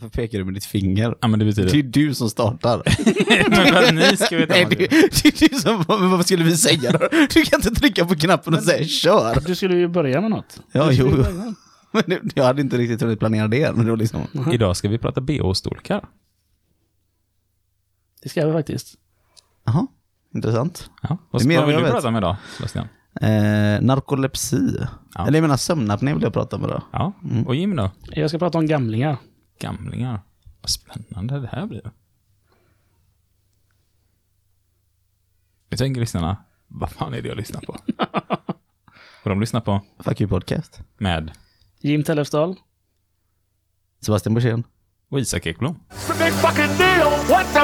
Varför pekar du med ditt finger? Ja, men det Det betyder... är du som startar. men för att ni ska veta Nej, vad det, det är. det du som... men Vad skulle vi säga då? Du kan inte trycka på knappen och säga kör. Du skulle ju börja med något. Ja, jo. ju börja. Men det- jag hade inte riktigt hunnit planera det. Men det var liksom... Idag ska vi prata BH-storlekar. Det ska vi faktiskt. Jaha, intressant. Ja. Vad, Det är mer vad vill du prata om idag, Sebastian? Eh, narkolepsi. Ja. Eller jag menar sömnapné vill jag prata om idag. Ja, och Jim då? Jag ska prata om gamlingar. Gamlingar. Vad spännande det här blir. Nu tänker lyssnarna, vad fan är det jag lyssnar på? Och de lyssnar på Fuck you podcast. med Jim Tellefsdal. Sebastian Borssén. och Isak Ekblom. It's a big fucking deal. What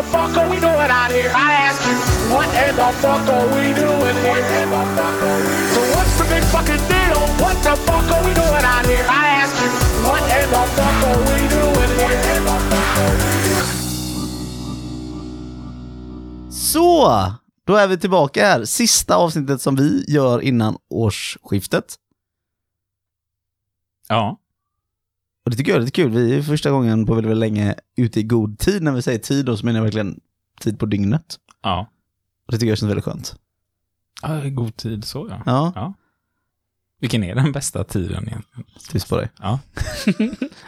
what in the fuck are we doing here? Så, då är vi tillbaka här. Sista avsnittet som vi gör innan årsskiftet. Ja, Och det tycker jag är lite kul. Vi är första gången på väldigt, väldigt länge ute i god tid. När vi säger tid då så menar jag verkligen tid på dygnet. ja. Och det tycker jag känns väldigt skönt. ja god tid så ja. Ja, ja. Vilken är den bästa tiden egentligen? tyst på dig. Ja.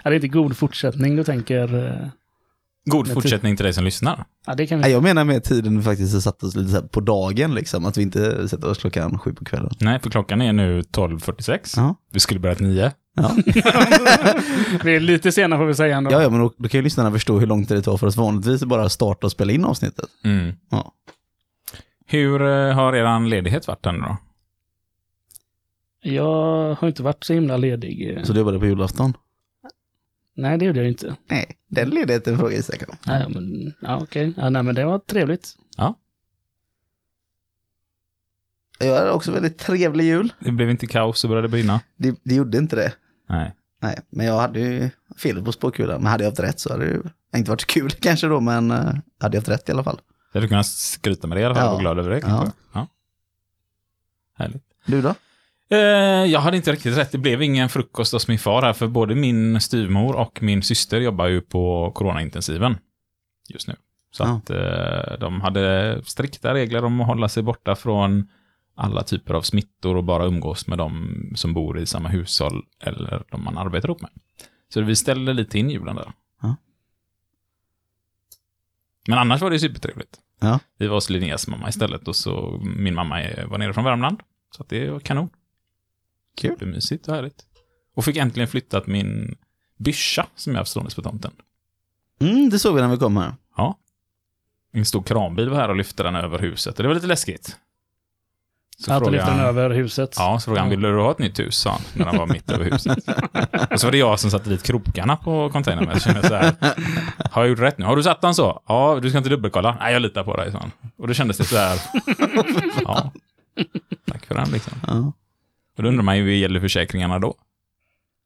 Ja, det är inte god fortsättning du tänker. eh, God fortsättning till dig som lyssnar. Ja, det kan vi. Nej, jag menar med tiden vi faktiskt satt oss lite så här på dagen liksom. Att vi inte sätter oss klockan sju på kvällen. Nej, för klockan är nu 12.46. Ja. Vi skulle börjat nio. Ja, Vi är lite sena får vi säga ändå. ja, ja men då, då kan ju lyssnarna förstå hur lång tid det tar för oss vanligtvis att bara starta och spela in avsnittet. Mm. Ja. Hur eh, har eran ledighet varit än då? Jag har inte varit så himla ledig. Så du jobbade på julafton? Nej, det gjorde jag inte. Nej, den ledigheten frågar Isak om. Nej, men, ja, okej. Ja, nej, men det var trevligt. Jag hade också väldigt trevlig jul. Det blev inte kaos och började brinna? Det, det gjorde inte det. Nej. Nej, men jag hade ju fel på spåkulan. Men hade jag haft rätt så hade det ju inte varit så kul kanske då, men eh, hade jag haft rätt i alla fall. Jag hade kunnat skryta med det i alla fall Ja. och glad över det. Ja. Ja. Härligt. Du då? Eh, jag hade inte riktigt rätt. Det blev ingen frukost hos min far här, för både min styvmor och min syster jobbar ju på coronaintensiven just nu. Så Ja. att eh, de hade strikta regler om att hålla sig borta från alla typer av smittor och bara umgås med de som bor i samma hushåll eller de man arbetar ihop med. Så vi ställde lite in julen där. Ja. Men annars var det supertrevligt. Ja. Vi var hos Linneas mamma istället och så min mamma var nere från Värmland. Så det var kanon. Kul. Supermysigt och härligt. Och fick äntligen flyttat min byscha som jag haft ståendes på tomten. Mm, det såg vi när vi kom här. Ja. En stor kranbil var här och lyfte den över huset. Och det var lite läskigt. Så att du den över huset. Ja, så frågade han, vill du ha ett nytt hus? sa han, när han var mitt över huset. och så var det jag som satte dit krokarna på containern med. Så kände jag så här, har jag gjort rätt nu? Har du satt den så? Ja, du ska inte dubbelkolla? Nej, jag litar på dig, sa han. Och då kändes det så här, ja, tack för den liksom. Ja. Och då undrar man ju, hur gäller försäkringarna då?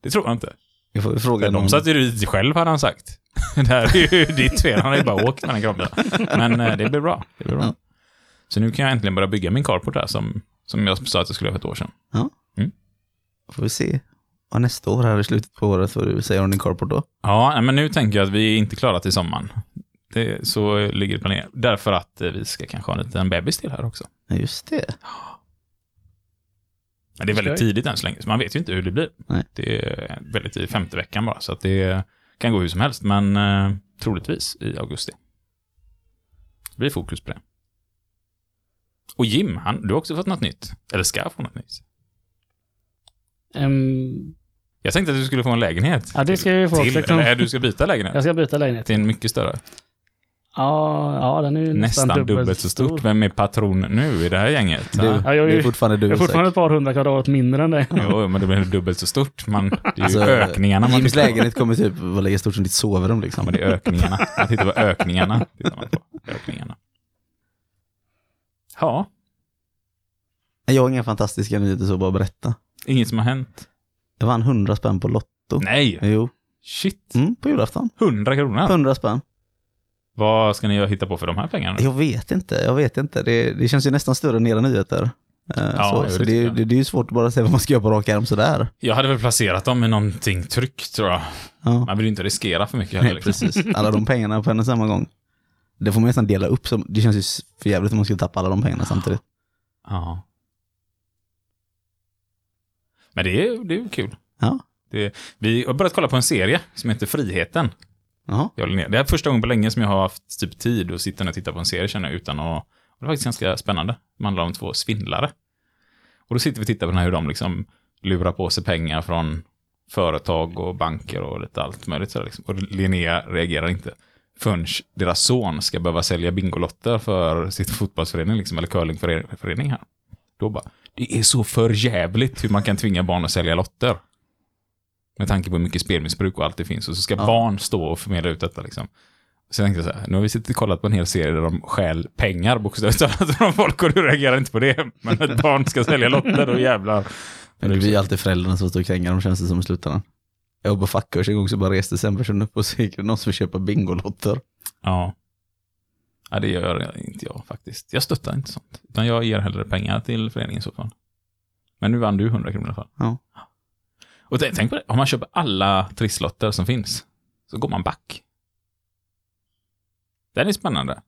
Det tror jag inte. Jag får fråga någon. de satte ju dit själv, hade han sagt. Det här är ju ditt fel, han har ju bara åkt med den kranbilen. Men eh, det blir bra. Det blir bra. Ja. Så nu kan jag äntligen börja bygga min carport här, som, som jag sa att jag skulle göra för ett år sedan. Får vi se. Och nästa år här i slutet på året får du säga om din carport då. Ja, men nu tänker jag att vi är inte klara till sommaren. Det, så ligger det planerat. Därför att eh, vi ska kanske ha en liten bebis till här också. Ja, just det. Men det är väldigt tidigt än så länge, så man vet ju inte hur det blir. Nej. Det är väldigt tidigt, femte veckan bara, så att det kan gå hur som helst, men eh, troligtvis i augusti. Det blir fokus på det. Och Jim, han, du har också fått något nytt. Eller ska få något nytt. Ehm, Jag tänkte att du skulle få en lägenhet. Ja, det ska jag ju få till. Eller du ska byta lägenhet. jag ska byta lägenhet. Till en mycket större. Ja, ja, den är ju nästan, Nästan dubbelt så stort. Vem är patron nu i det här gänget? Du, Ja. Ja, jag är det är fortfarande du Jag är fortfarande ett par hundra kvadrat mindre än dig. Jo, men det blir dubbelt så stort. Man, det är ju Alltså, ökningarna man Jims tittar på. lägenhet kommer typ vara lika stort som ditt sovrum liksom. Ja, men det är ökningarna. Man tittar på ökningarna. Tittar man på. Ökningarna. Ja, Jag har inga fantastiska nyheter så bara berätta. inget som har hänt. Jag vann 100 spänn på Lotto. Nej, Jo, shit. mm, på julafton. 100 kronor. 100 spänn. Vad ska ni hitta på för de här pengarna? Jag vet inte, jag vet inte. Det, det känns ju nästan större än era nyheter. Eh, Ja, så så det det, det, är ju svårt att bara säga vad man ska göra på rak arm sådär. Jag hade väl placerat dem i någonting tryggt, tror jag. Ja. Man vill ju inte riskera för mycket heller. Nej, Liksom. precis. Alla de pengarna på en och samma gång. Det får man nästan dela upp. Som, det känns ju för jävligt om man skulle tappa alla de pengarna samtidigt. Ja. Men det är, det är kul. Ja. Det, vi har börjat kolla på en serie som heter Friheten. Aha. Jag ner. Det är första gången på länge som jag har haft typ tid att sitta och titta på en serie känner jag utan att... Och det är faktiskt ganska spännande. Det handlar om två svindlare. Och då sitter vi och tittar på den här hur de liksom lurar på sig pengar från företag och banker och lite allt möjligt. Så liksom. Och Linnea reagerar inte förrän deras son ska behöva sälja bingolotter för sitt fotbollsförening liksom, eller curlingförening här. Då bara, det är så förjävligt hur man kan tvinga barn att sälja lotter. Med tanke på hur mycket spelmissbruk och allt det finns. Och så ska Ja. barn stå och förmedla ut detta liksom. Så jag tänkte så här, nu har vi suttit och kollat på en hel serie där de stjäl pengar bokstavligt talat från folk och du reagerar inte på det. Men ett barn ska sälja lotter, då jävlar. Men det blir ju alltid föräldrarna som står och kränger dem känns det som i slutändan. Jag var på fackkurs en gång så bara reste sig en person upp och så gick det någon som vill köpa bingolotter. Ja. Ja, det gör inte jag faktiskt. Jag stöttar inte sånt. Utan jag ger hellre pengar till föreningen i så fall. Men nu vann du 100 kronor i alla fall. Ja. Och tänk på det, om man köper alla trisslotter som finns, så går man back. Den är spännande.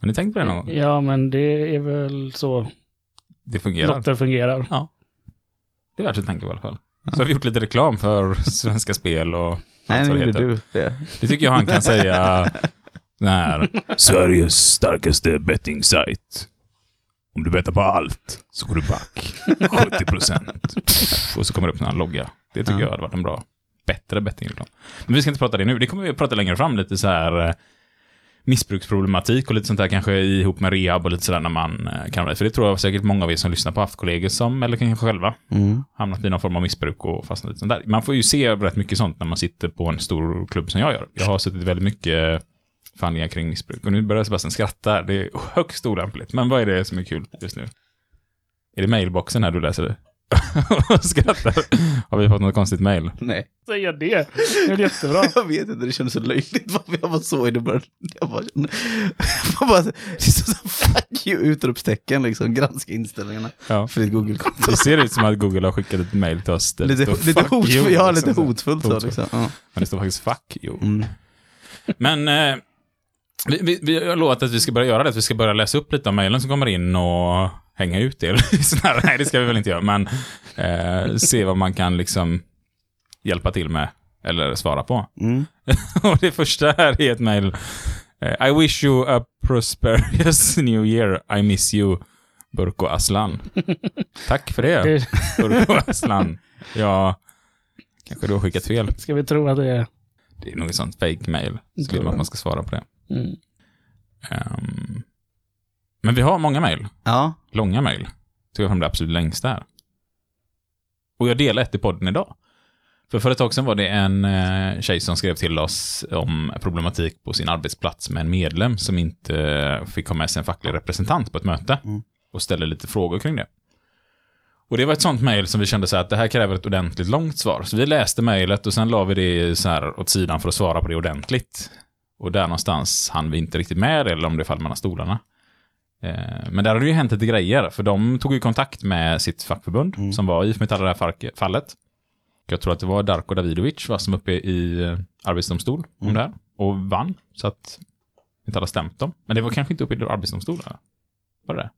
Har ni tänkt på det någon gång? Ja, men det är väl så Det fungerar. lotter fungerar. Det är värt att tänka på i alla fall. Så har vi gjort lite reklam för Svenska Spel och Nej, nu gjorde du det. Det tycker jag han kan säga. Den här. Sveriges starkaste betting-sajt. Om du bettar på allt så går du back 70 procent. Och så kommer det upp en logga. Det tycker Ja. jag hade varit en bra, bättre bettingreklam. Men vi ska inte prata det nu. Det kommer vi att prata längre fram. Lite så här eh, missbruksproblematik och lite sånt där kanske ihop med rehab och lite sådär när man eh, kan. För det tror jag säkert många av er som lyssnar på haft kollegor som, eller kanske själva, Mm. hamnat i någon form av missbruk och fastnat lite sånt där. Man får ju se rätt mycket sånt när man sitter på en stor klubb som jag gör. Jag har suttit väldigt mycket förhandlingar kring missbruk. Och nu börjar Sebastian skratta. Det är högst olämpligt. Men vad är det som är kul just nu? Är det mailboxen här du läser det? skrattar. Har vi fått något konstigt mail? Nej. Säga det. Det är jättebra. Jag vet inte, det kändes så löjligt jag var så i det början. Jag bara, jag bara, det är så fuck you utropstecken liksom, granska inställningarna Ja. för ditt Google-konto. Det ser ut som att Google har skickat ett mail till oss. Lite, lite, fuck hotfullt, you, ja, liksom lite hotfullt så liksom. Ja. Men det står faktiskt fuck you. Mm. Men eh, vi, vi, vi har lovat att vi ska börja göra det. Att vi ska börja läsa upp lite av mejlen som kommer in och hänga ut det. Nej, det ska vi väl inte göra. Men eh, se vad man kan liksom hjälpa till med. Eller svara på. Mm. och det första här är ett mejl. Eh, I wish you a prosperous new year. I miss you. Burko Aslan. Tack för det, Burko Aslan. Ja, kanske du har skickat fel. Ska vi tro att det är... Det är något sånt fake mail. Så vill man att man ska svara på det. Mm. Ehm, men vi har många mejl. Ja, Långa mejl. Tog jag fram det absolut längsta här. Och jag delar ett i podden idag. För för ett tag sedan var det en eh, tjej som skrev till oss om problematik på sin arbetsplats med en medlem som inte fick ha med sig en facklig representant på ett möte. Mm. Och ställde lite frågor kring det. Och det var ett sånt mejl som vi kände så här att det här kräver ett ordentligt långt svar. Så vi läste mejlet och sen la vi det så här åt sidan för att svara på det ordentligt. Och där någonstans hann vi inte riktigt med eller om det fall mellan stolarna. Eh, Men där har det ju hänt lite grejer, för de tog ju kontakt med sitt fackförbund, Mm. som var IF Metall i det här fallet. Jag tror att det var Darko Davidovic va, som var uppe i eh, arbetsdomstol om Mm. det här, och vann, så att inte alla stämt dem. Men det var kanske inte uppe i arbetsdomstolen? eller? Var det det?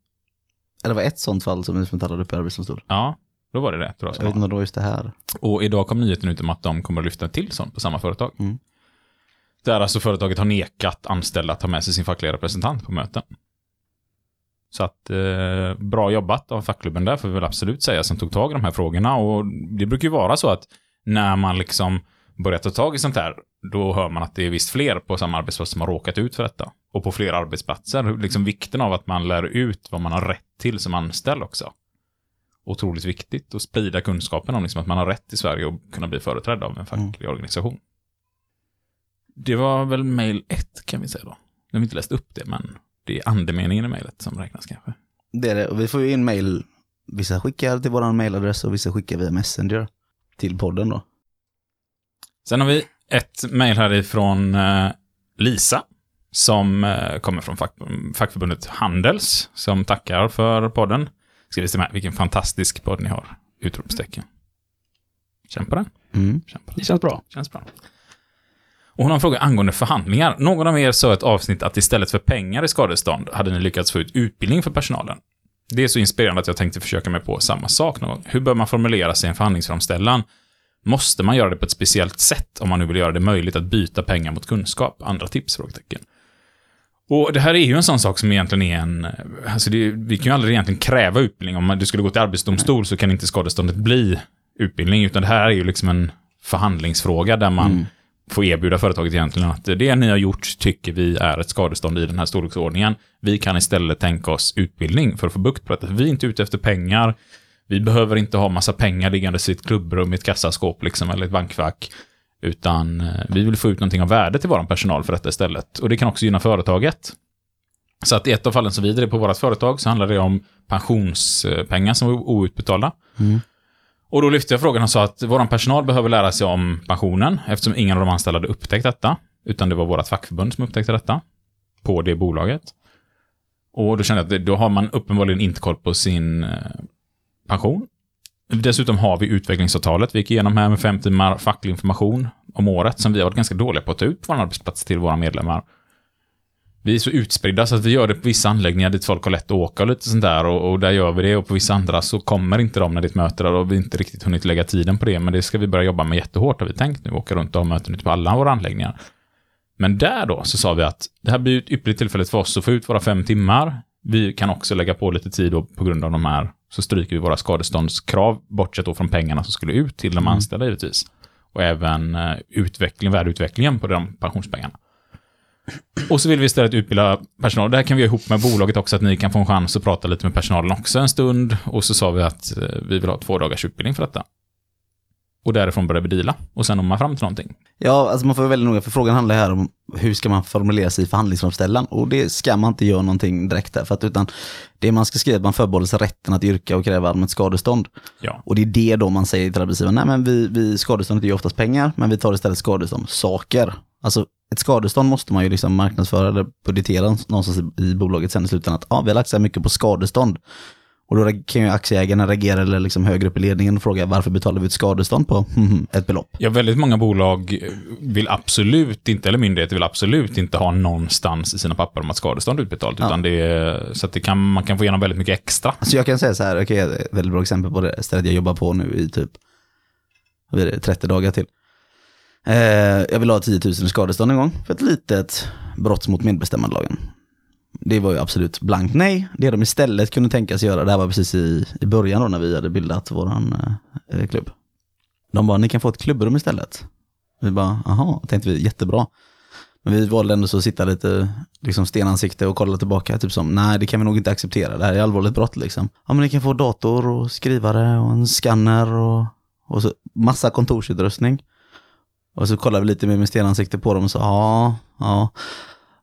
eller det var ett sånt fall som IF Metall hade uppe i arbetsdomstol. Ja, då var det det, tror jag. Jag vet inte om det var just det här. Och idag kom nyheten ut om att de kommer att lyfta till sånt på samma företag. Mm. Där alltså företaget har nekat anställda att ta med sig sin fackliga representant på möten. Så att eh, bra jobbat av fackklubben där, får vi väl absolut säga, som tog tag i de här frågorna. Och det brukar ju vara så att när man liksom börjar ta tag i sånt här, då hör man att det är visst fler på samma arbetsplats som har råkat ut för detta. Och på fler arbetsplatser, liksom vikten av att man lär ut vad man har rätt till som anställd också. Otroligt viktigt att sprida kunskapen om liksom att man har rätt i Sverige att kunna bli företrädd av en facklig organisation. Det var väl mail ett kan vi säga då. Nu har vi inte läst upp det, men det är andemeningen i mejlet som räknas kanske. Det är det, och vi får ju in mail. Vissa skickar till vår mailadress och vissa skickar via Messenger till podden då. Sen har vi ett mejl härifrån eh, Lisa, som eh, kommer från fack, fackförbundet Handels, som tackar för podden. Ska vi se med, vilken fantastisk podd ni har! Utropstecken. Känn på den. Mm. Känn på den. Det känns bra. Känns bra. Och hon har en fråga angående förhandlingar. Någon av er sa i ett avsnitt att istället för pengar i skadestånd hade ni lyckats få ut utbildning för personalen. Det är så inspirerande att jag tänkte försöka mig på samma sak någon gång. Hur bör man formulera sig i en förhandlingsframställan? Måste man göra det på ett speciellt sätt om man nu vill göra det möjligt att byta pengar mot kunskap? Andra tips? Frågetecken. Och det här är ju en sån sak som egentligen är en... Alltså det, vi kan ju aldrig egentligen kräva utbildning. Om du skulle gå till arbetsdomstol så kan inte skadeståndet bli utbildning, utan det här är ju liksom en förhandlingsfråga där man mm får erbjuda företaget egentligen att det ni har gjort tycker vi är ett skadestånd i den här storleksordningen. Vi kan istället tänka oss utbildning för att få bukt på detta. Vi är inte ute efter pengar. Vi behöver inte ha massa pengar liggandes i ett klubbrum, i ett kassaskåp liksom, eller ett bankfack. Utan eh, vi vill få ut någonting av värde till vår personal för detta istället. Och det kan också gynna företaget. Så att i ett av fallen som vi drev på vårt företag så handlar det om pensionspengar som var outbetalda. Mm. Och då lyfte jag frågan och sa att vår personal behöver lära sig om pensionen eftersom ingen av de anställda hade upptäckt detta. Utan det var vårt fackförbund som upptäckte detta. På det bolaget. Och då kände jag att då har man uppenbarligen inte koll på sin eh, pension. Dessutom har vi utvecklingsavtalet. Vi gick igenom här med fem timmar facklig information om året som vi har varit ganska dåliga på att ta ut på vår arbetsplats till våra medlemmar. Vi är så utspridda så att vi gör det på vissa anläggningar dit folk har lätt att åka och lite sånt där och, och där gör vi det och på vissa andra så kommer inte de när det är ett möte där och vi har inte riktigt hunnit lägga tiden på det men det ska vi börja jobba med jättehårt har vi tänkt nu, åka runt och ha möten ute på alla våra anläggningar. Men där då så sa vi att det här blir ett ypperligt tillfälle för oss att få ut våra fem timmar. Vi kan också lägga på lite tid då på grund av de här, så stryker vi våra skadeståndskrav, bortsett då från pengarna som skulle ut till de anställda givetvis. Och även eh, utveckling, värdeutvecklingen på de pensionspengarna. Och så vill vi istället utbilda personal. Det här kan vi göra ihop med bolaget också, att ni kan få en chans att prata lite med personalen också en stund. Och så sa vi att eh, vi vill ha två dagars utbildning för detta. Och därifrån började vi deala. Och sen når man fram till någonting. Ja, alltså man får vara väldigt noga, för frågan handlar här om hur ska man formulera sig i förhandlingsframställan? Och det ska man inte göra någonting direkt där, för att utan det man ska skriva är att man förbehåller sig rätten att yrka och kräva allmänt skadestånd. Ja. Och det är det då man säger till arbetsgivaren, nej men vi, vi skadeståndet är ju oftast pengar, men vi tar istället skadestånd, saker. Alltså ett skadestånd måste man ju liksom marknadsföra eller budgetera någonstans i, i bolaget sen i slutändan, att ja, vi har lagt så här mycket på skadestånd. Och då kan ju aktieägarna reagera eller liksom högre upp i ledningen och fråga varför betalar vi ett skadestånd på ett belopp? Ja, väldigt många bolag vill absolut inte, eller myndigheter vill absolut inte ha någonstans i sina papper om att skadestånd är utbetalt. Ja. Utan det är, så att det kan, man kan få igenom väldigt mycket extra. Alltså jag kan säga så här, okej, ett väldigt bra exempel på det stället jag jobbar på nu i typ vad blir det, 30 dagar till. Eh, jag vill ha 10 000 i skadestånd en gång för ett litet brott mot medbestämmandelagen. Det var ju absolut blankt nej. Det de istället kunde tänkas göra, det här var precis i, i början då när vi hade bildat våran eh, klubb. De bara, ni kan få ett klubbrum istället. Vi bara, aha, tänkte vi, jättebra. Men vi valde ändå så att sitta lite liksom stenansikte och kolla tillbaka, typ som, nej det kan vi nog inte acceptera, det här är allvarligt brott liksom. Ja men ni kan få dator och skrivare och en skanner och, och så massa kontorsutrustning. Och så kollade vi lite mer med stenansikte på dem och sa, ja, ja.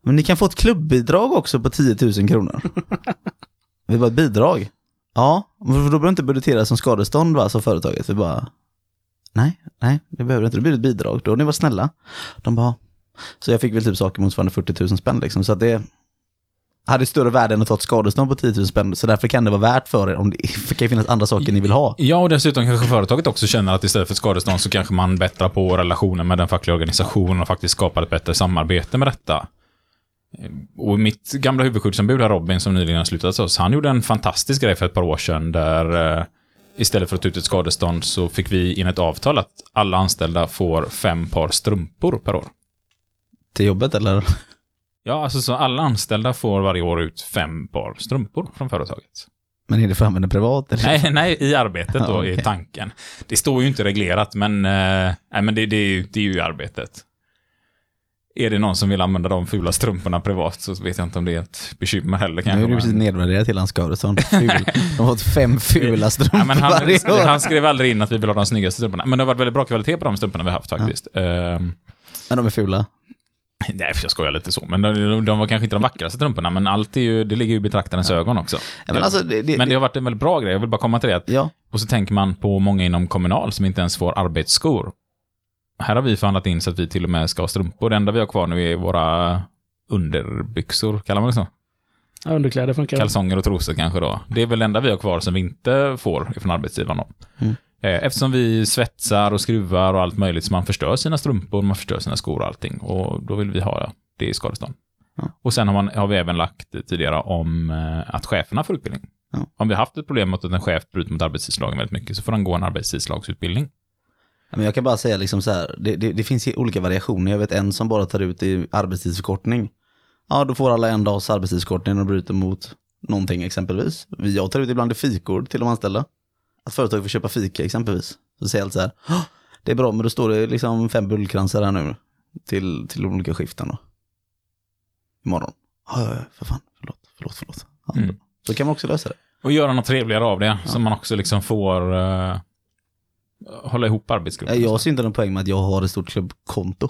Men ni kan få ett klubbidrag också på 10 000 kronor. vi bara, ett bidrag? Ja, men då behöver du inte budgetera som skadestånd va, sa företaget. Vi bara, nej, nej, det behöver du inte, det blir ett bidrag. Då ni varit snälla. De bara, så jag fick väl typ saker motsvarande 40 000 spänn liksom. Så att det hade större värde än att ta ett skadestånd på 10 000 spänn. Så därför kan det vara värt för er om det, det kan finnas andra saker ni vill ha. Ja, och dessutom kanske företaget också känner att istället för skadestånd så kanske man bättrar på relationen med den fackliga organisationen och faktiskt skapar ett bättre samarbete med detta. Och mitt gamla huvudskyddsombud här, Robin, som nyligen har slutat oss, han gjorde en fantastisk grej för ett par år sedan där eh, istället för att ta ut ett skadestånd så fick vi in ett avtal att alla anställda får fem par strumpor per år. Till jobbet eller? Ja, alltså så alla anställda får varje år ut fem par strumpor från företaget. Men är det för att använda privat? Eller? Nej, nej, i arbetet då, Ja, i tanken. Det står ju inte reglerat, men, eh, nej, men det, det, är ju, det är ju i arbetet. Är det någon som vill använda de fula strumporna privat så vet jag inte om det är ett bekymmer heller. Nu är du precis nedvärderat till hans. Ful. De har fått fem fula strumpor Ja, men han, varje år. han skrev aldrig in att vi vill ha de snyggaste strumporna. Men det har varit väldigt bra kvalitet på de strumporna vi har haft faktiskt. Ehm, Men de är fula. nej, jag skojar lite så. Men de, de var kanske inte de vackraste strumporna, men allt är ju, det ligger ju i betraktarens ögon också. Ja, men, alltså, det, det, Men det har varit en väldigt bra grej. Jag vill bara komma till det. Att, ja. och så tänker man på många inom Kommunal som inte ens får arbetsskor. Här har vi förhandlat in så att vi till och med ska ha strumpor. Det enda vi har kvar nu är våra underbyxor, kallar man det så? Ja, underkläder funkar. Kalsonger och trosor kanske då. Det är väl det enda vi har kvar som vi inte får från arbetsgivaren. Då. Mm. Eh, Eftersom vi svetsar och skruvar och allt möjligt så man förstör sina strumpor, man förstör sina skor och allting. Och då vill vi ha det i skadestånd. Ja. Och sen har, man, har vi även lagt tidigare om eh, att cheferna får utbildning. Ja. Om vi har haft ett problem med att en chef bryter mot arbetstidslagen väldigt mycket så får han gå en arbetstidslagsutbildning. Men jag kan bara säga liksom så här, det, det, det finns olika variationer. Jag vet en som bara tar ut i arbetstidsförkortning. Ja, då får alla en dags arbetstidsförkortning och bryter mot någonting exempelvis. Jag tar ut ibland i fikor till de anställda. Att företag får köpa fika exempelvis. Så säger alltid så här, "Åh, det är bra men då står det liksom fem bullkransar här nu. Till, till olika skiften då. Imorgon. Ja, ja, ja, för fan. Förlåt, förlåt, förlåt. Ja, Mm. Så kan man också lösa det. Och göra något trevligare av det, så man också liksom får eh, hålla ihop arbetsgruppen. Jag ser inte någon poäng med att jag har ett stort klubbkonto.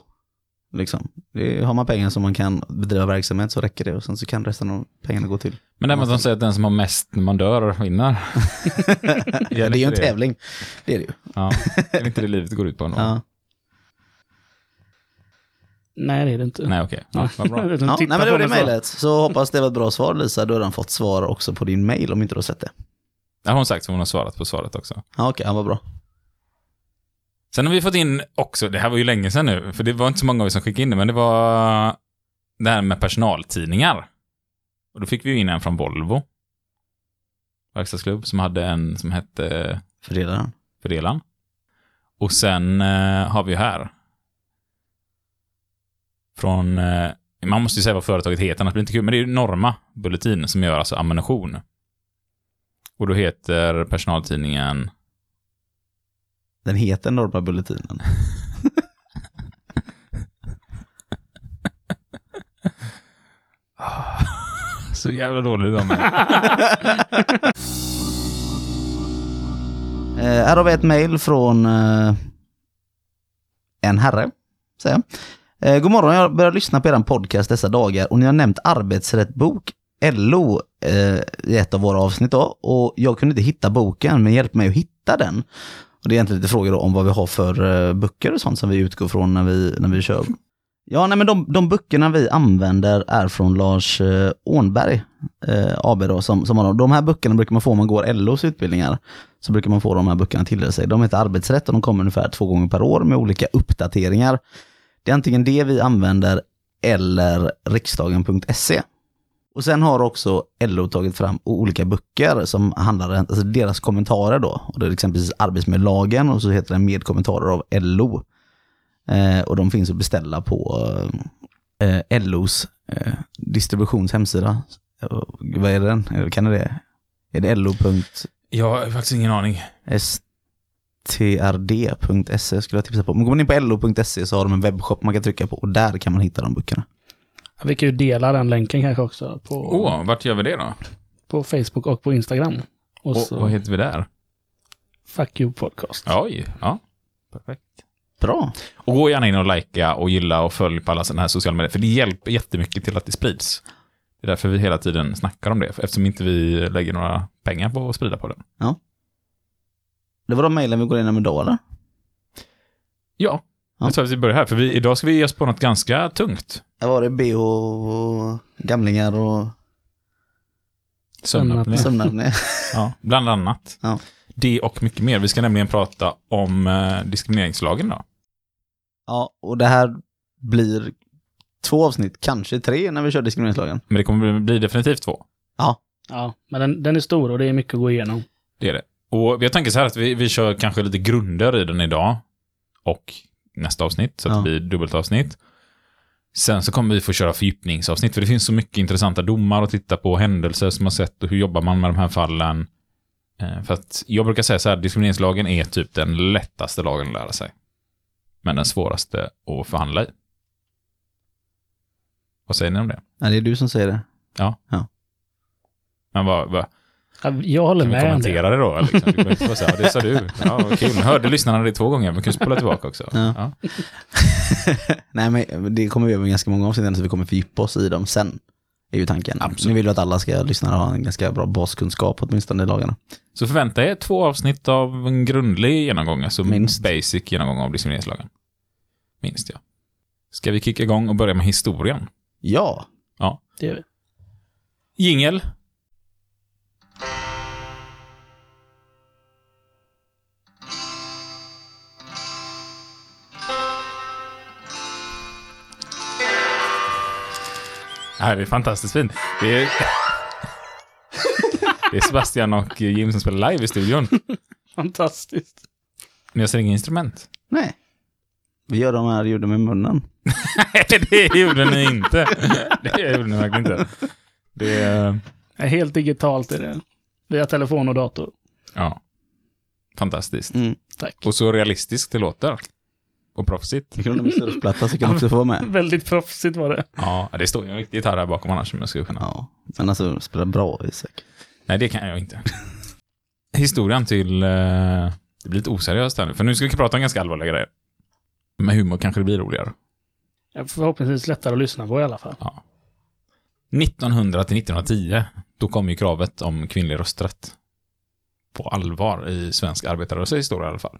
Liksom. Det, har man pengar som man kan bedriva verksamhet så räcker det och sen så kan resten av pengarna gå till. Men det är med att de säger att den som har mest när man dör vinner. det är ju en inte det? tävling. Det är det ju. Ja, är det inte det livet går ut på? ändå? Ja. Nej, det är det inte. Nej, okej. Ja, vad bra. Ja, nej, men det var det så. mejlet. Så hoppas det var ett bra svar Lisa. Du har redan fått svar också på din mejl om inte du har sett det. Har hon sagt, så hon har svarat på svaret också. Ja, okej, ja, vad bra. Sen har vi fått in också, det här var ju länge sedan nu, för det var inte så många av er som skickade in det, men det var det här med personaltidningar. Och då fick vi ju in en från Volvo. Verkstadsklubb som hade en som hette Fördelaren. Fördelaren. Och sen eh, har vi här. Från, eh, man måste ju säga vad företaget heter, annars blir det inte kul, men det är ju Norma Bulletin som gör alltså ammunition. Och då heter personaltidningen Den heter Norra Bulletinen. Så jävla dålig de är. Eh, här har vi ett mejl från eh, en herre, säger jag. Eh, god morgon, jag börjar lyssna på er podcast dessa dagar och ni har nämnt arbetsrättbok, LO, eh, i ett av våra avsnitt då. Och jag kunde inte hitta boken, men hjälp mig att hitta den. Och det är egentligen lite frågor då om vad vi har för eh, böcker och sånt som vi utgår från när vi, när vi kör. Ja, nej men de, de böckerna vi använder är från Lars eh, Ånberg, eh, AB då, som, som har. De här böckerna brukar man få om man går LOs utbildningar så brukar man få de här böckerna till sig. De heter Arbetsrätt och de kommer ungefär två gånger per år med olika uppdateringar. Det är antingen det vi använder eller riksdagen.se. Och sen har också LO tagit fram olika böcker som handlar om alltså deras kommentarer då. Och det är exempelvis arbetsmiljölagen och så heter den med kommentarer av LO. Eh, och de finns att beställa på eh, LOs eh, distributions hemsida. Eh, vad är den? Eh, Kan det Är det lo. Jag har faktiskt ingen aning. strd.se skulle jag tipsa på. Men går man in på lo.se så har de en webbshop man kan trycka på och där kan man hitta de böckerna. Vi kan ju dela den länken kanske också på, Åh, vart gör vi det då? på Facebook och på Instagram. Och Och, så vad heter vi där? Fuck you podcast. Oj, ja. Perfekt. Bra. Och gå gärna in och likea och gilla och följ på alla sådana här sociala medier, för det hjälper jättemycket till att det sprids. Det är därför vi hela tiden snackar om det, eftersom inte vi lägger några pengar på att sprida på det. Det var de mejlen vi går igenom idag eller? Ja, Ja. jag tror att vi börjar här, för vi, idag ska vi ge oss på något ganska tungt. Här var det BH och gamlingar och Sömnapné. sömnapné. Ja, bland annat. Ja. Det och mycket mer. Vi ska nämligen prata om eh, diskrimineringslagen då. Ja, och det här blir två avsnitt, kanske tre när vi kör diskrimineringslagen. Men det kommer bli, bli definitivt två. Ja, Ja, men den, den är stor och det är mycket att gå igenom. Det är det. Och jag tänker så här att vi, vi kör kanske lite grunder i den idag. Och nästa avsnitt, så att Ja. det blir dubbelt avsnitt. Sen så kommer vi få köra fördjupningsavsnitt, för det finns så mycket intressanta domar att titta på, händelser som har sett och hur jobbar man med de här fallen. Eh, För att jag brukar säga så här, diskrimineringslagen är typ den lättaste lagen att lära sig. Men den svåraste att förhandla i. Vad säger ni om det? Nej, det är du som säger det. Men vad, vad, Ja, Jag håller kan vi med om det. kommentera det då? Liksom? Du inte säga, ja, det sa du. Ja, kul. Hörde lyssnarna det två gånger, men kan spola tillbaka också. Ja. Ja. Nej, men det kommer vi göra med ganska många avsnitt, så vi kommer fördjupa oss i dem sen. Är ju tanken. Absolut. Nu vill vi att alla ska lyssna och ha en ganska bra baskunskap åtminstone i lagarna. Så förvänta er två avsnitt av en grundlig genomgång, alltså Minst. basic genomgång av diskrimineringslagen. Minst ja. Ska vi kicka igång och börja med historien? Ja. Ja. Det är vi. Jingel. Det här är fantastiskt fint. Det är... Det är Sebastian och Jim som spelar live i studion. Fantastiskt. Men jag ser inga instrument. Nej. Vi gör de här ljuden med munnen. det gjorde ni inte. Det gjorde ni verkligen inte. Det är... är helt digitalt är det. Via telefon och dator. Ja. Fantastiskt. Mm. Tack. Och så realistiskt det låter. Och proffsigt. Kunde med surfplatta så kan också få vara med. Väldigt proffsigt var det. Ja, det står ju en riktig gitarr här bakom annars som jag skulle kunna. Ja. Men alltså, spela bra Isak. Nej, det kan jag inte. Historien till... Eh, det blir lite oseriöst här nu, för nu ska vi prata om ganska allvarliga grejer. Med humor kanske det blir roligare. Ja, Förhoppningsvis lättare att lyssna på i alla fall. 1900 till 1910, då kom ju kravet om kvinnlig rösträtt. På allvar i svensk arbetarrörelse historia i alla fall.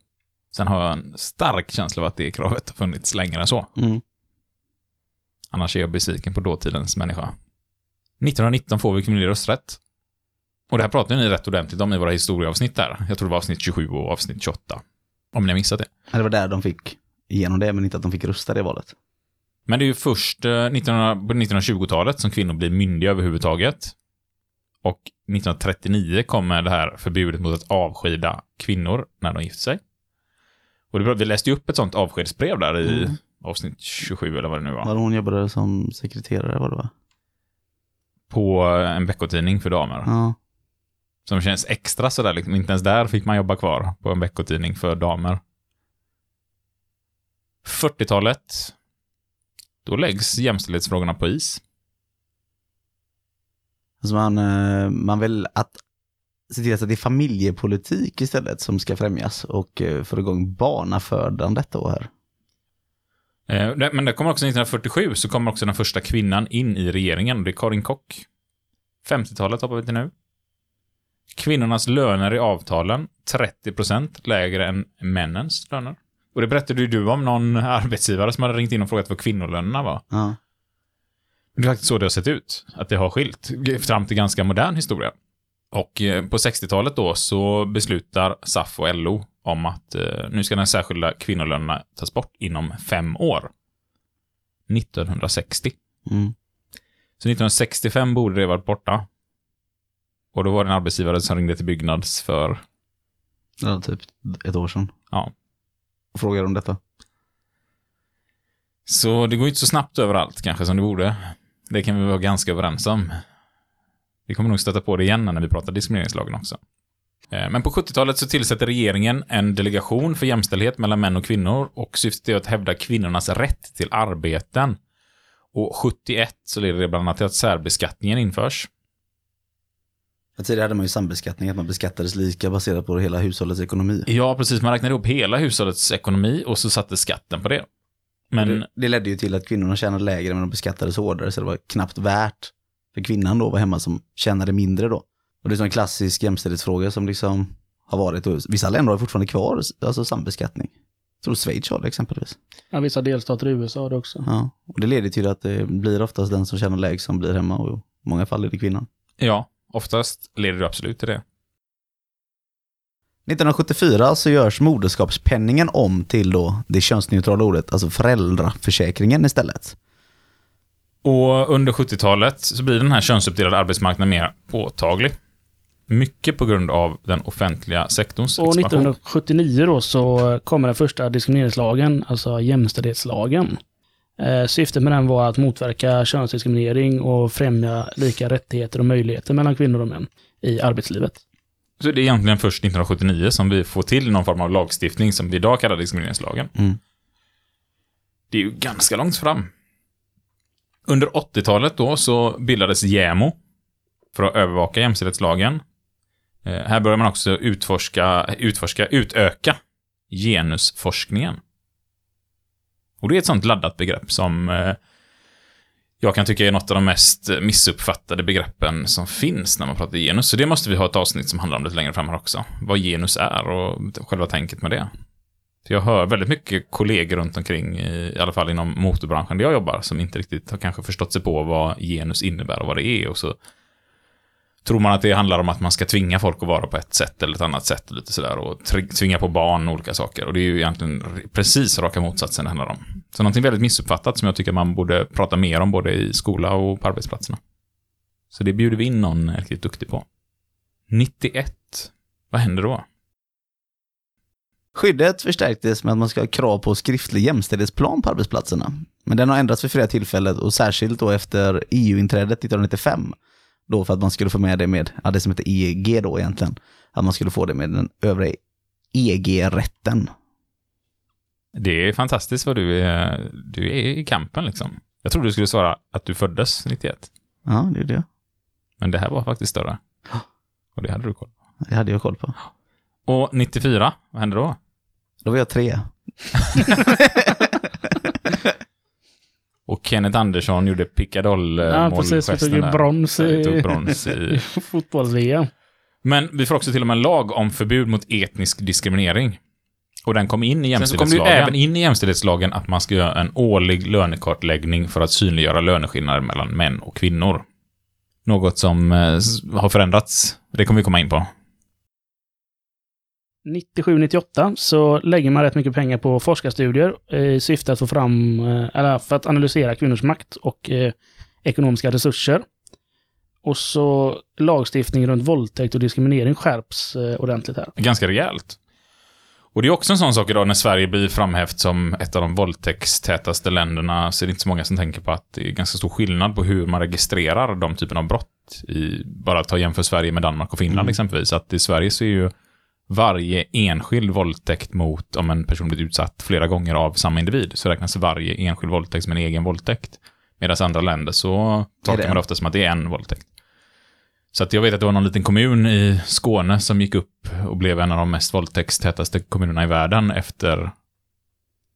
Sen har jag en stark känsla av att det kravet har funnits längre än så. Mm. Annars är jag besviken på dåtidens människa. 1919 får vi kvinnlig rösträtt. Och det här pratar ni rätt ordentligt om i våra historieavsnitt där. Jag tror det var avsnitt 27 och avsnitt 28. Om ni har missat det. Det var där de fick igenom det, men inte att de fick rösta det valet. Men det är ju först eh, 1900, på 1920-talet som kvinnor blir myndiga överhuvudtaget. Och 1939 kommer det här förbudet mot att avskeda kvinnor när de gifter sig. Och det, vi läste ju upp ett sånt avskedsbrev där i Mm. avsnitt 27 eller vad det nu var. Var hon jobbade som sekreterare var det va? På en veckotidning för damer. Ja. Som känns extra sådär, liksom. inte ens där fick man jobba kvar på en veckotidning för damer. 40-talet, då läggs jämställdhetsfrågorna på is. Alltså man, eh, man vill att se till att det är familjepolitik istället som ska främjas och eh, få igång barnafödandet då här. Eh, Men det kommer också 1947, så kommer också den första kvinnan in i regeringen, och det är Karin Kock. 50-talet hoppar vi till nu. Kvinnornas löner i avtalen, 30% lägre än männens löner. Och det berättade ju du om någon arbetsgivare som hade ringt in och frågat vad kvinnolönerna var. Ja. Det är faktiskt så det har sett ut, att det har skilt, fram till ganska modern historia. Och eh, på 60-talet då så beslutar SAF och LO om att eh, nu ska den särskilda kvinnolönerna tas bort inom fem år. 1960. Mm. Så 1965 borde det varit borta. Och då var det en arbetsgivare som ringde till Byggnads för, var typ ett år sedan. ja. Och frågade om detta. Så det går inte så snabbt överallt kanske som det borde. Det kan vi vara ganska överens om. Vi kommer nog stöta på det igen när vi pratar diskrimineringslagen också. Eh, Men på 70-talet så tillsätter regeringen en delegation för jämställdhet mellan män och kvinnor och syftet är att hävda kvinnornas rätt till arbeten. Och 71 så leder det bland annat till att särbeskattningen införs. För tidigare hade man ju sambeskattning, att man beskattades lika baserat på hela hushållets ekonomi. Ja, precis. Man räknade ihop hela hushållets ekonomi och så satte skatten på det. Men det, det ledde ju till att kvinnorna tjänade lägre men de beskattades hårdare så det var knappt värt för kvinnan då var hemma som tjänade mindre då. Och det är så en klassisk jämställdhetsfråga som liksom har varit och vissa länder har fortfarande kvar alltså sambeskattning. Jag tror Schweiz har det exempelvis. Ja, vissa delstater i USA har det också. Ja, och det leder till att det blir oftast den som tjänar lägst som blir hemma och i många fall är det kvinnan. ja, oftast leder det absolut till det. 1974 så görs moderskapspenningen om till då det könsneutrala ordet, alltså föräldraförsäkringen istället. Och under 70-talet så blir den här könsuppdelade arbetsmarknaden mer påtaglig. Mycket på grund av den offentliga sektorns Och expansion. 1979 då så kommer den första diskrimineringslagen, alltså jämställdhetslagen. Eh, syftet med den var att motverka könsdiskriminering och främja lika rättigheter och möjligheter mellan kvinnor och män i arbetslivet. Så det är egentligen först 1979 som vi får till någon form av lagstiftning som vi idag kallar diskrimineringslagen. Mm. Det är ju ganska långt fram. Under 80-talet då så bildades JämO för att övervaka jämställdhetslagen. Eh, här börjar man också utforska, utforska, utöka genusforskningen. Och det är ett sånt laddat begrepp som eh, jag kan tycka är något av de mest missuppfattade begreppen som finns när man pratar genus. Så det måste vi ha ett avsnitt som handlar om lite längre fram här också. Vad genus är och själva tänket med det. För jag hör väldigt mycket kollegor runt omkring, i, i alla fall inom motorbranschen där jag jobbar, som inte riktigt har kanske förstått sig på vad genus innebär och vad det är. Och så tror man att det handlar om att man ska tvinga folk att vara på ett sätt eller ett annat sätt. Lite sådär, och tvinga på barn olika saker. Och det är ju egentligen precis raka motsatsen det handlar om. Så någonting väldigt missuppfattat som jag tycker man borde prata mer om både i skola och på arbetsplatserna. Så det bjuder vi in någon riktigt duktig på. 91. Vad händer då? Skyddet förstärktes med att man ska ha krav på skriftlig jämställdhetsplan på arbetsplatserna. Men den har ändrats vid flera tillfällen och särskilt då efter EU-inträdet 1995. Då för att man skulle få med det med, ja, det som heter EG då egentligen. Att man skulle få det med den övriga EG-rätten. Det är fantastiskt vad du är, du är i kampen liksom. Jag trodde du skulle svara att du föddes 91. Ja, det är det. Men det här var faktiskt större. Och det hade du koll på. Det hade jag koll på. Och 94, vad hände då? Då var jag tre. Och Kenneth Andersson gjorde pickadoll Ja, precis. Vi tog ju brons i- brons i... Fotbolls-VM. Men vi får också till och med en lag om förbud mot etnisk diskriminering. Och den kom in i Sen så kom det ju jämställdhetslagen. även in i jämställdhetslagen att man ska göra en årlig lönekartläggning för att synliggöra löneskillnader mellan män och kvinnor. Något som eh, har förändrats. Det kommer vi komma in på. 97-98 så lägger man rätt mycket pengar på forskarstudier i syfte att få fram, eh, eller för att analysera kvinnors makt och eh, ekonomiska resurser. Och så lagstiftning runt våldtäkt och diskriminering skärps eh, ordentligt här. Ganska rejält. Och det är också en sån sak idag när Sverige blir framhävt som ett av de våldtäktstätaste länderna så är det inte så många som tänker på att det är ganska stor skillnad på hur man registrerar de typen av brott. I, bara ta jämför Sverige med Danmark och Finland Mm. exempelvis. Att i Sverige så är ju varje enskild våldtäkt mot om en person blivit utsatt flera gånger av samma individ så räknas varje enskild våldtäkt som en egen våldtäkt. Medan andra länder så tolkar man det ofta som att det är en våldtäkt. Så att jag vet att det var någon liten kommun i Skåne som gick upp och blev en av de mest våldtäktstätaste kommunerna i världen efter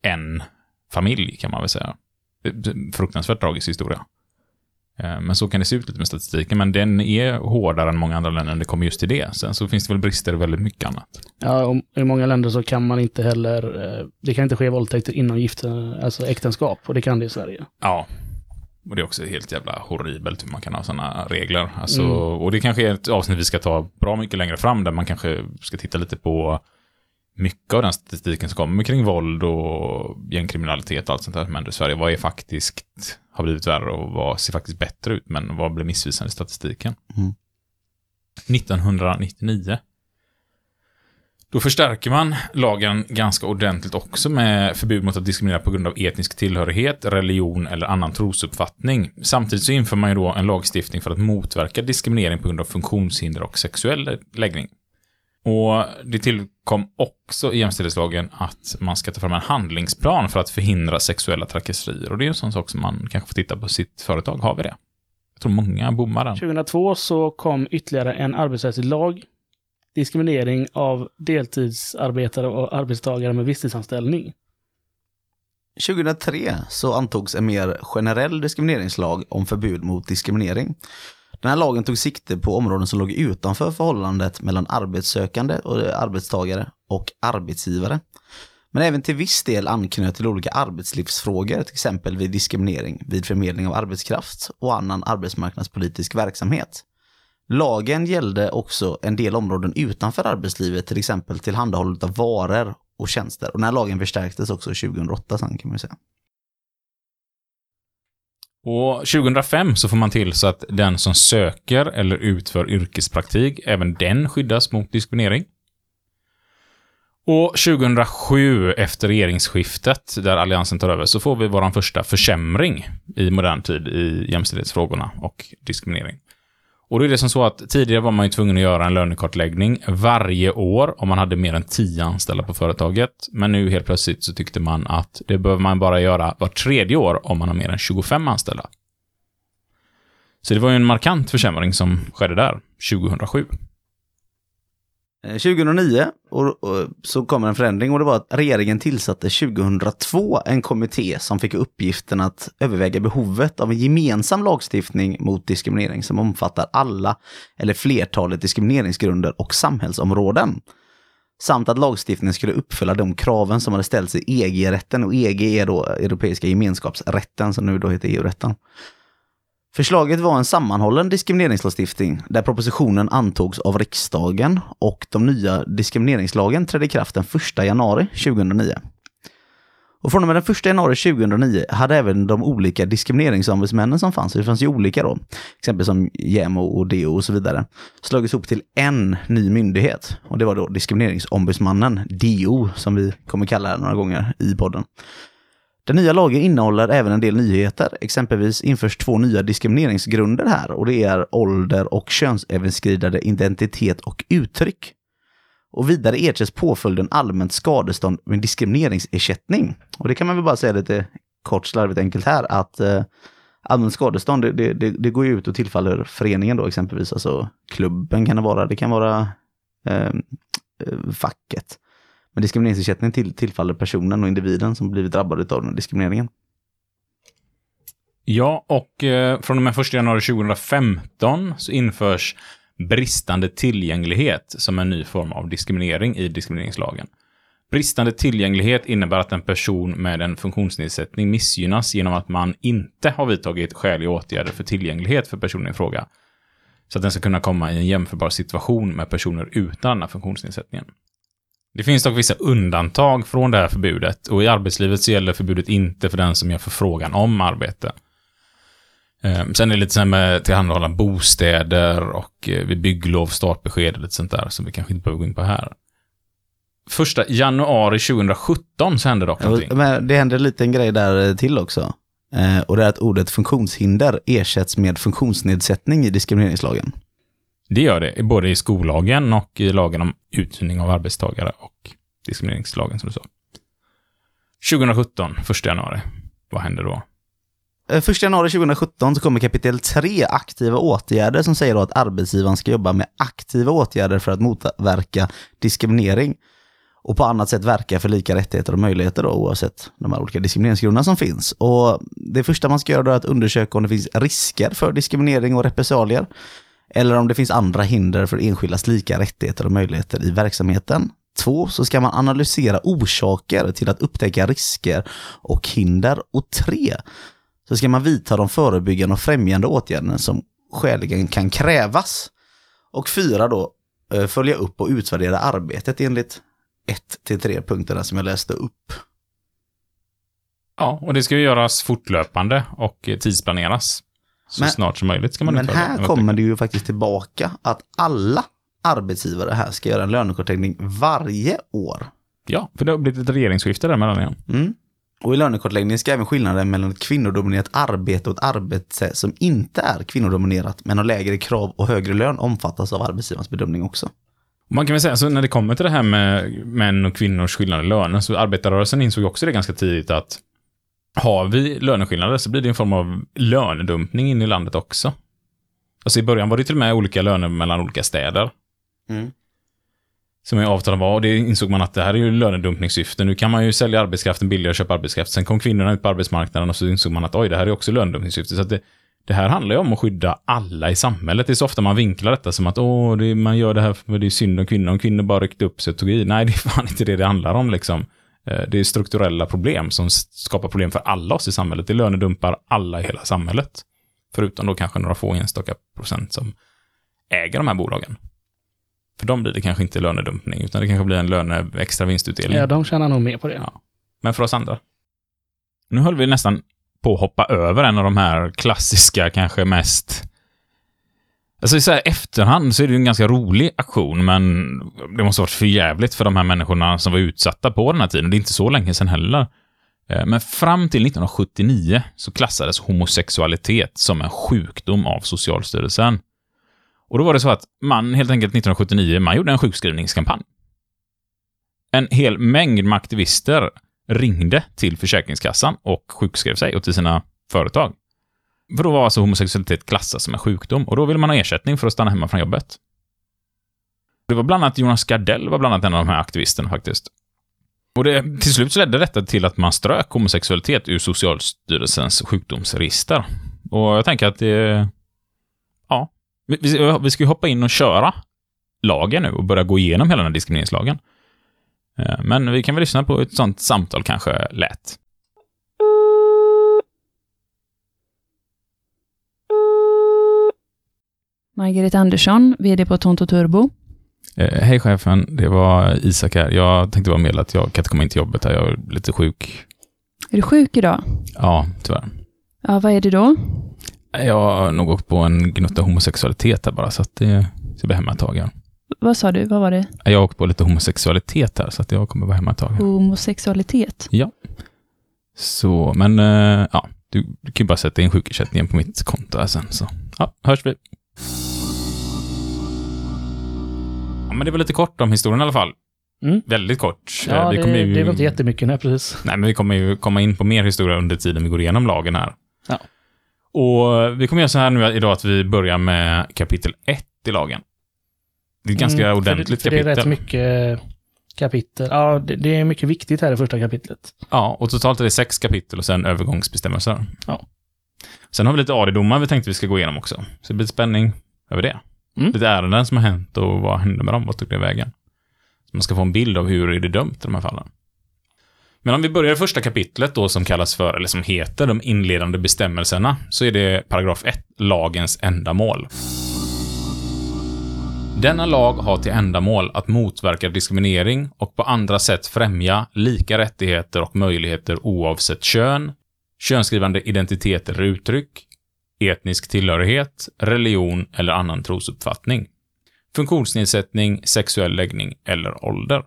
en familj, kan man väl säga. Fruktansvärt tragisk historia. Eh, Men så kan det se ut lite med statistiken, men den är hårdare än många andra länder när det kommer just till det. Sen så finns det väl brister i väldigt mycket annat. Ja, och i många länder så kan man inte heller, eh, det kan inte ske våldtäkter inom gifta, alltså äktenskap, och det kan det i Sverige. Ja. Och det är också helt jävla horribelt hur man kan ha sådana regler. Alltså, Mm. Och det kanske är ett avsnitt vi ska ta bra mycket längre fram, där man kanske ska titta lite på mycket av den statistiken som kommer kring våld och gängkriminalitet och allt sånt där som händer i Sverige. Vad är faktiskt, har blivit värre och vad ser faktiskt bättre ut, men vad blir missvisande i statistiken? Mm. 1999. Då förstärker man lagen ganska ordentligt också med förbud mot att diskriminera på grund av etnisk tillhörighet, religion eller annan trosuppfattning. Samtidigt så inför man ju då en lagstiftning för att motverka diskriminering på grund av funktionshinder och sexuell läggning. Och det tillkom också i jämställdhetslagen att man ska ta fram en handlingsplan för att förhindra sexuella trakasserier. Och det är en sån sak som man kanske får titta på sitt företag. Har vi det? Jag tror många bommar den. 2002 så kom ytterligare en arbetsrättslig lag. Diskriminering av deltidsarbetare och arbetstagare med visstidsanställning. 2003 så antogs en mer generell diskrimineringslag om förbud mot diskriminering. Den här lagen tog sikte på områden som låg utanför förhållandet mellan arbetssökande och eh, arbetstagare och arbetsgivare. Men även till viss del anknöt till olika arbetslivsfrågor, till exempel vid diskriminering vid förmedling av arbetskraft och annan arbetsmarknadspolitisk verksamhet. Lagen gällde också en del områden utanför arbetslivet, till exempel tillhandahållet av varor och tjänster. Och den här lagen förstärktes också 2008 sen kan man säga. Och 2005 så får man till så att den som söker eller utför yrkespraktik, även den skyddas mot diskriminering. Och 2007, efter regeringsskiftet, där Alliansen tar över, så får vi vår första försämring i modern tid i jämställdhetsfrågorna och diskriminering. Och då är det som så att tidigare var man ju tvungen att göra en lönekartläggning varje år om man hade mer än 10 anställda på företaget. Men nu helt plötsligt så tyckte man att det behöver man bara göra var tredje år om man har mer än 25 anställda. Så det var ju en markant försämring som skedde där, 2007. Eh, 2009 och, och, så kom en förändring och det var att regeringen tillsatte 2002 en kommitté som fick uppgiften att överväga behovet av en gemensam lagstiftning mot diskriminering som omfattar alla eller flertalet diskrimineringsgrunder och samhällsområden. samt att lagstiftningen skulle uppfylla de kraven som hade ställts i EG-rätten och EG är då Europeiska gemenskapsrätten som nu då heter EU-rätten. Förslaget var en sammanhållen diskrimineringslagstiftning där propositionen antogs av riksdagen och de nya diskrimineringslagen trädde i kraft den 1 januari 2009. Och från och med den 1 januari 2009 hade även de olika diskrimineringsombudsmännen som fanns, det fanns ju olika då, exempel som JämO och DO och så vidare, slagits ihop till en ny myndighet. Och det var då Diskrimineringsombudsmannen, DO, som vi kommer kalla det några gånger i podden. Den nya lagen innehåller även en del nyheter. Exempelvis införs två nya diskrimineringsgrunder här och det är ålder och könsöverskridande identitet och uttryck. Och vidare ersätts påföljden allmänt skadestånd med diskrimineringsersättning. Och det kan man väl bara säga lite kort, slarvigt enkelt här, att eh, allmänt skadestånd, det, det, det, det går ju ut och tillfaller föreningen då exempelvis, alltså klubben kan det vara, det kan vara eh, eh, facket. Men diskrimineringsersättning till, tillfaller personen och individen som blivit drabbad av den diskrimineringen. Ja, och eh, från och med 1 januari 2015 så införs bristande tillgänglighet som en ny form av diskriminering i diskrimineringslagen. Bristande tillgänglighet innebär att en person med en funktionsnedsättning missgynnas genom att man inte har vidtagit skäliga åtgärder för tillgänglighet för personen i fråga. Så att den ska kunna komma i en jämförbar situation med personer utan den här funktionsnedsättningen. Det finns dock vissa undantag från det här förbudet och i arbetslivet så gäller förbudet inte för den som gör förfrågan om arbete. Eh, Sen är det lite så här med tillhandahålla bostäder och eh, vid bygglov, startbesked och lite sånt där som vi kanske inte behöver gå in på här. Första januari 2017 så hände dock någonting. Men det händer en liten grej där till också. Eh, och det är att ordet funktionshinder ersätts med funktionsnedsättning i diskrimineringslagen. Det gör det, både i skollagen och i lagen om uthyrning av arbetstagare och diskrimineringslagen som du sa. 2017, 1 januari. Vad händer då? Eh, 1 januari 2017 så kommer kapitel 3 aktiva åtgärder som säger då att arbetsgivaren ska jobba med aktiva åtgärder för att motverka diskriminering och på annat sätt verka för lika rättigheter och möjligheter då, oavsett de här olika diskrimineringsgrunderna som finns. Och det första man ska göra då är att undersöka om det finns risker för diskriminering och repressalier eller om det finns andra hinder för enskildas lika rättigheter och möjligheter i verksamheten. Två, så ska man analysera orsaker till att upptäcka risker och hinder. Och tre, så ska man vidta de förebyggande och främjande åtgärderna som skäligen kan krävas. Och fyra då, eh, följa upp och utvärdera arbetet enligt ett till tre punkterna som jag läste upp. Ja, och det ska ju göras fortlöpande och tidsplaneras. Så Men- snart som möjligt ska man Men här det. kommer det ju faktiskt tillbaka att alla arbetsgivare här ska göra en lönekartläggning varje år. Ja, för det har blivit ett regeringsskifte där mellan igen. Mm. Och i lönekartläggningen ska även skillnaden mellan ett kvinnodominerat arbete och ett arbete som inte är kvinnodominerat men har lägre krav och högre lön omfattas av arbetsgivarens bedömning också. Man kan väl säga, så när det kommer till det här med män och kvinnors skillnader i löner, så arbetarrörelsen insåg också det ganska tidigt att har vi löneskillnader så blir det en form av lönedumpning in i landet också. Alltså i början var det till och med olika löner mellan olika städer. Mm. Som i avtalen var, och det insåg man att det här är ju lönedumpningssyfte. Nu kan man ju sälja arbetskraften billigare och köpa arbetskraft. Sen kom kvinnorna ut på arbetsmarknaden och så insåg man att oj, det här är också lönedumpningssyfte. Så det, det här handlar ju om att skydda alla i samhället. Det är så ofta man vinklar detta som att åh, det, man gör det här för det är synd om kvinnor. Om kvinnor bara ryckte upp sig och tog i. Nej, det är fan inte det det handlar om liksom. Eh, Det är strukturella problem som skapar problem för alla oss i samhället. Det lönedumpar alla i hela samhället. Förutom då kanske några få enstaka procent som äger de här bolagen. För dem blir det kanske inte lönedumpning, utan det kanske blir en löne extra vinstutdelning. Ja, de tjänar nog mer på det. Ja. Men för oss andra. Nu höll vi nästan på att hoppa över en av de här klassiska, kanske mest... Alltså i så här efterhand så är det ju en ganska rolig aktion, men det måste ha varit för jävligt för de här människorna som var utsatta på den här tiden. Det är inte så länge sedan heller. Eh, men fram till 1979 så klassades homosexualitet som en sjukdom av Socialstyrelsen. Och då var det så att man helt enkelt 1979, man gjorde en sjukskrivningskampanj. En hel mängd med aktivister ringde till Försäkringskassan och sjukskrev sig och till sina företag. För då var alltså homosexualitet klassat som en sjukdom och då ville man ha ersättning för att stanna hemma från jobbet. Det var bland annat Jonas Gardell var bland annat en av de här aktivisterna faktiskt. Och det, till slut så ledde detta till att man strök homosexualitet ur Socialstyrelsens sjukdomsregister. Och jag tänker att det... Ja. Vi, vi, ska ju hoppa in och köra lagen nu och börja gå igenom hela den här diskrimineringslagen. Eh, men vi kan väl lyssna på ett sånt samtal kanske lätt. Margaret Andersson, VD på Tonto Turbo. Eh, Hej chefen, det var Isak här. Jag tänkte bara meddela att jag kan inte komma in till jobbet här. Jag är lite sjuk. Är du sjuk idag? Ja, tyvärr. Ja, vad är det då? Jag har nog åkt på en gnutta homosexualitet här bara, så att det ska bli hemma ett tag. Ja. Vad sa du? Vad var det? Jag har åkt på lite homosexualitet här, så att jag kommer vara hemma ett tag. Homosexualitet? Ja. Så, men eh, ja, du, du kan ju bara sätta in sjukersättningen på mitt konto här sen. Så, ja, hörs vi. Ja, men det var lite kort om historien i alla fall. Mm. Väldigt kort. Eh, Ja, vi det, kommer ju, det var inte jättemycket, nej precis. Nej, men vi kommer ju komma in på mer historia under tiden vi går igenom lagen här. Ja. Och vi kommer göra så här nu idag att vi börjar med kapitel 1 i lagen. Det är ett ganska Mm, ordentligt för det, för kapitel. Det är rätt mycket kapitel. Ja, det, det är mycket viktigt här i första kapitlet. Ja, och totalt är det sex kapitel och sen övergångsbestämmelser. Ja. Sen har vi lite AD-domar vi tänkte vi ska gå igenom också. Så det blir lite spänning över det. Mm. Lite ärenden som har hänt och vad hände med dem? Vad tog det vägen? Så man ska få en bild av hur är det dömt i de här fallen. Men om vi börjar i första kapitlet då som kallas för, eller som heter de inledande bestämmelserna, så är det paragraf 1, lagens ändamål. Denna lag har till ändamål att motverka diskriminering och på andra sätt främja lika rättigheter och möjligheter oavsett kön, könsskrivande identitet eller uttryck, etnisk tillhörighet, religion eller annan trosuppfattning, funktionsnedsättning, sexuell läggning eller ålder.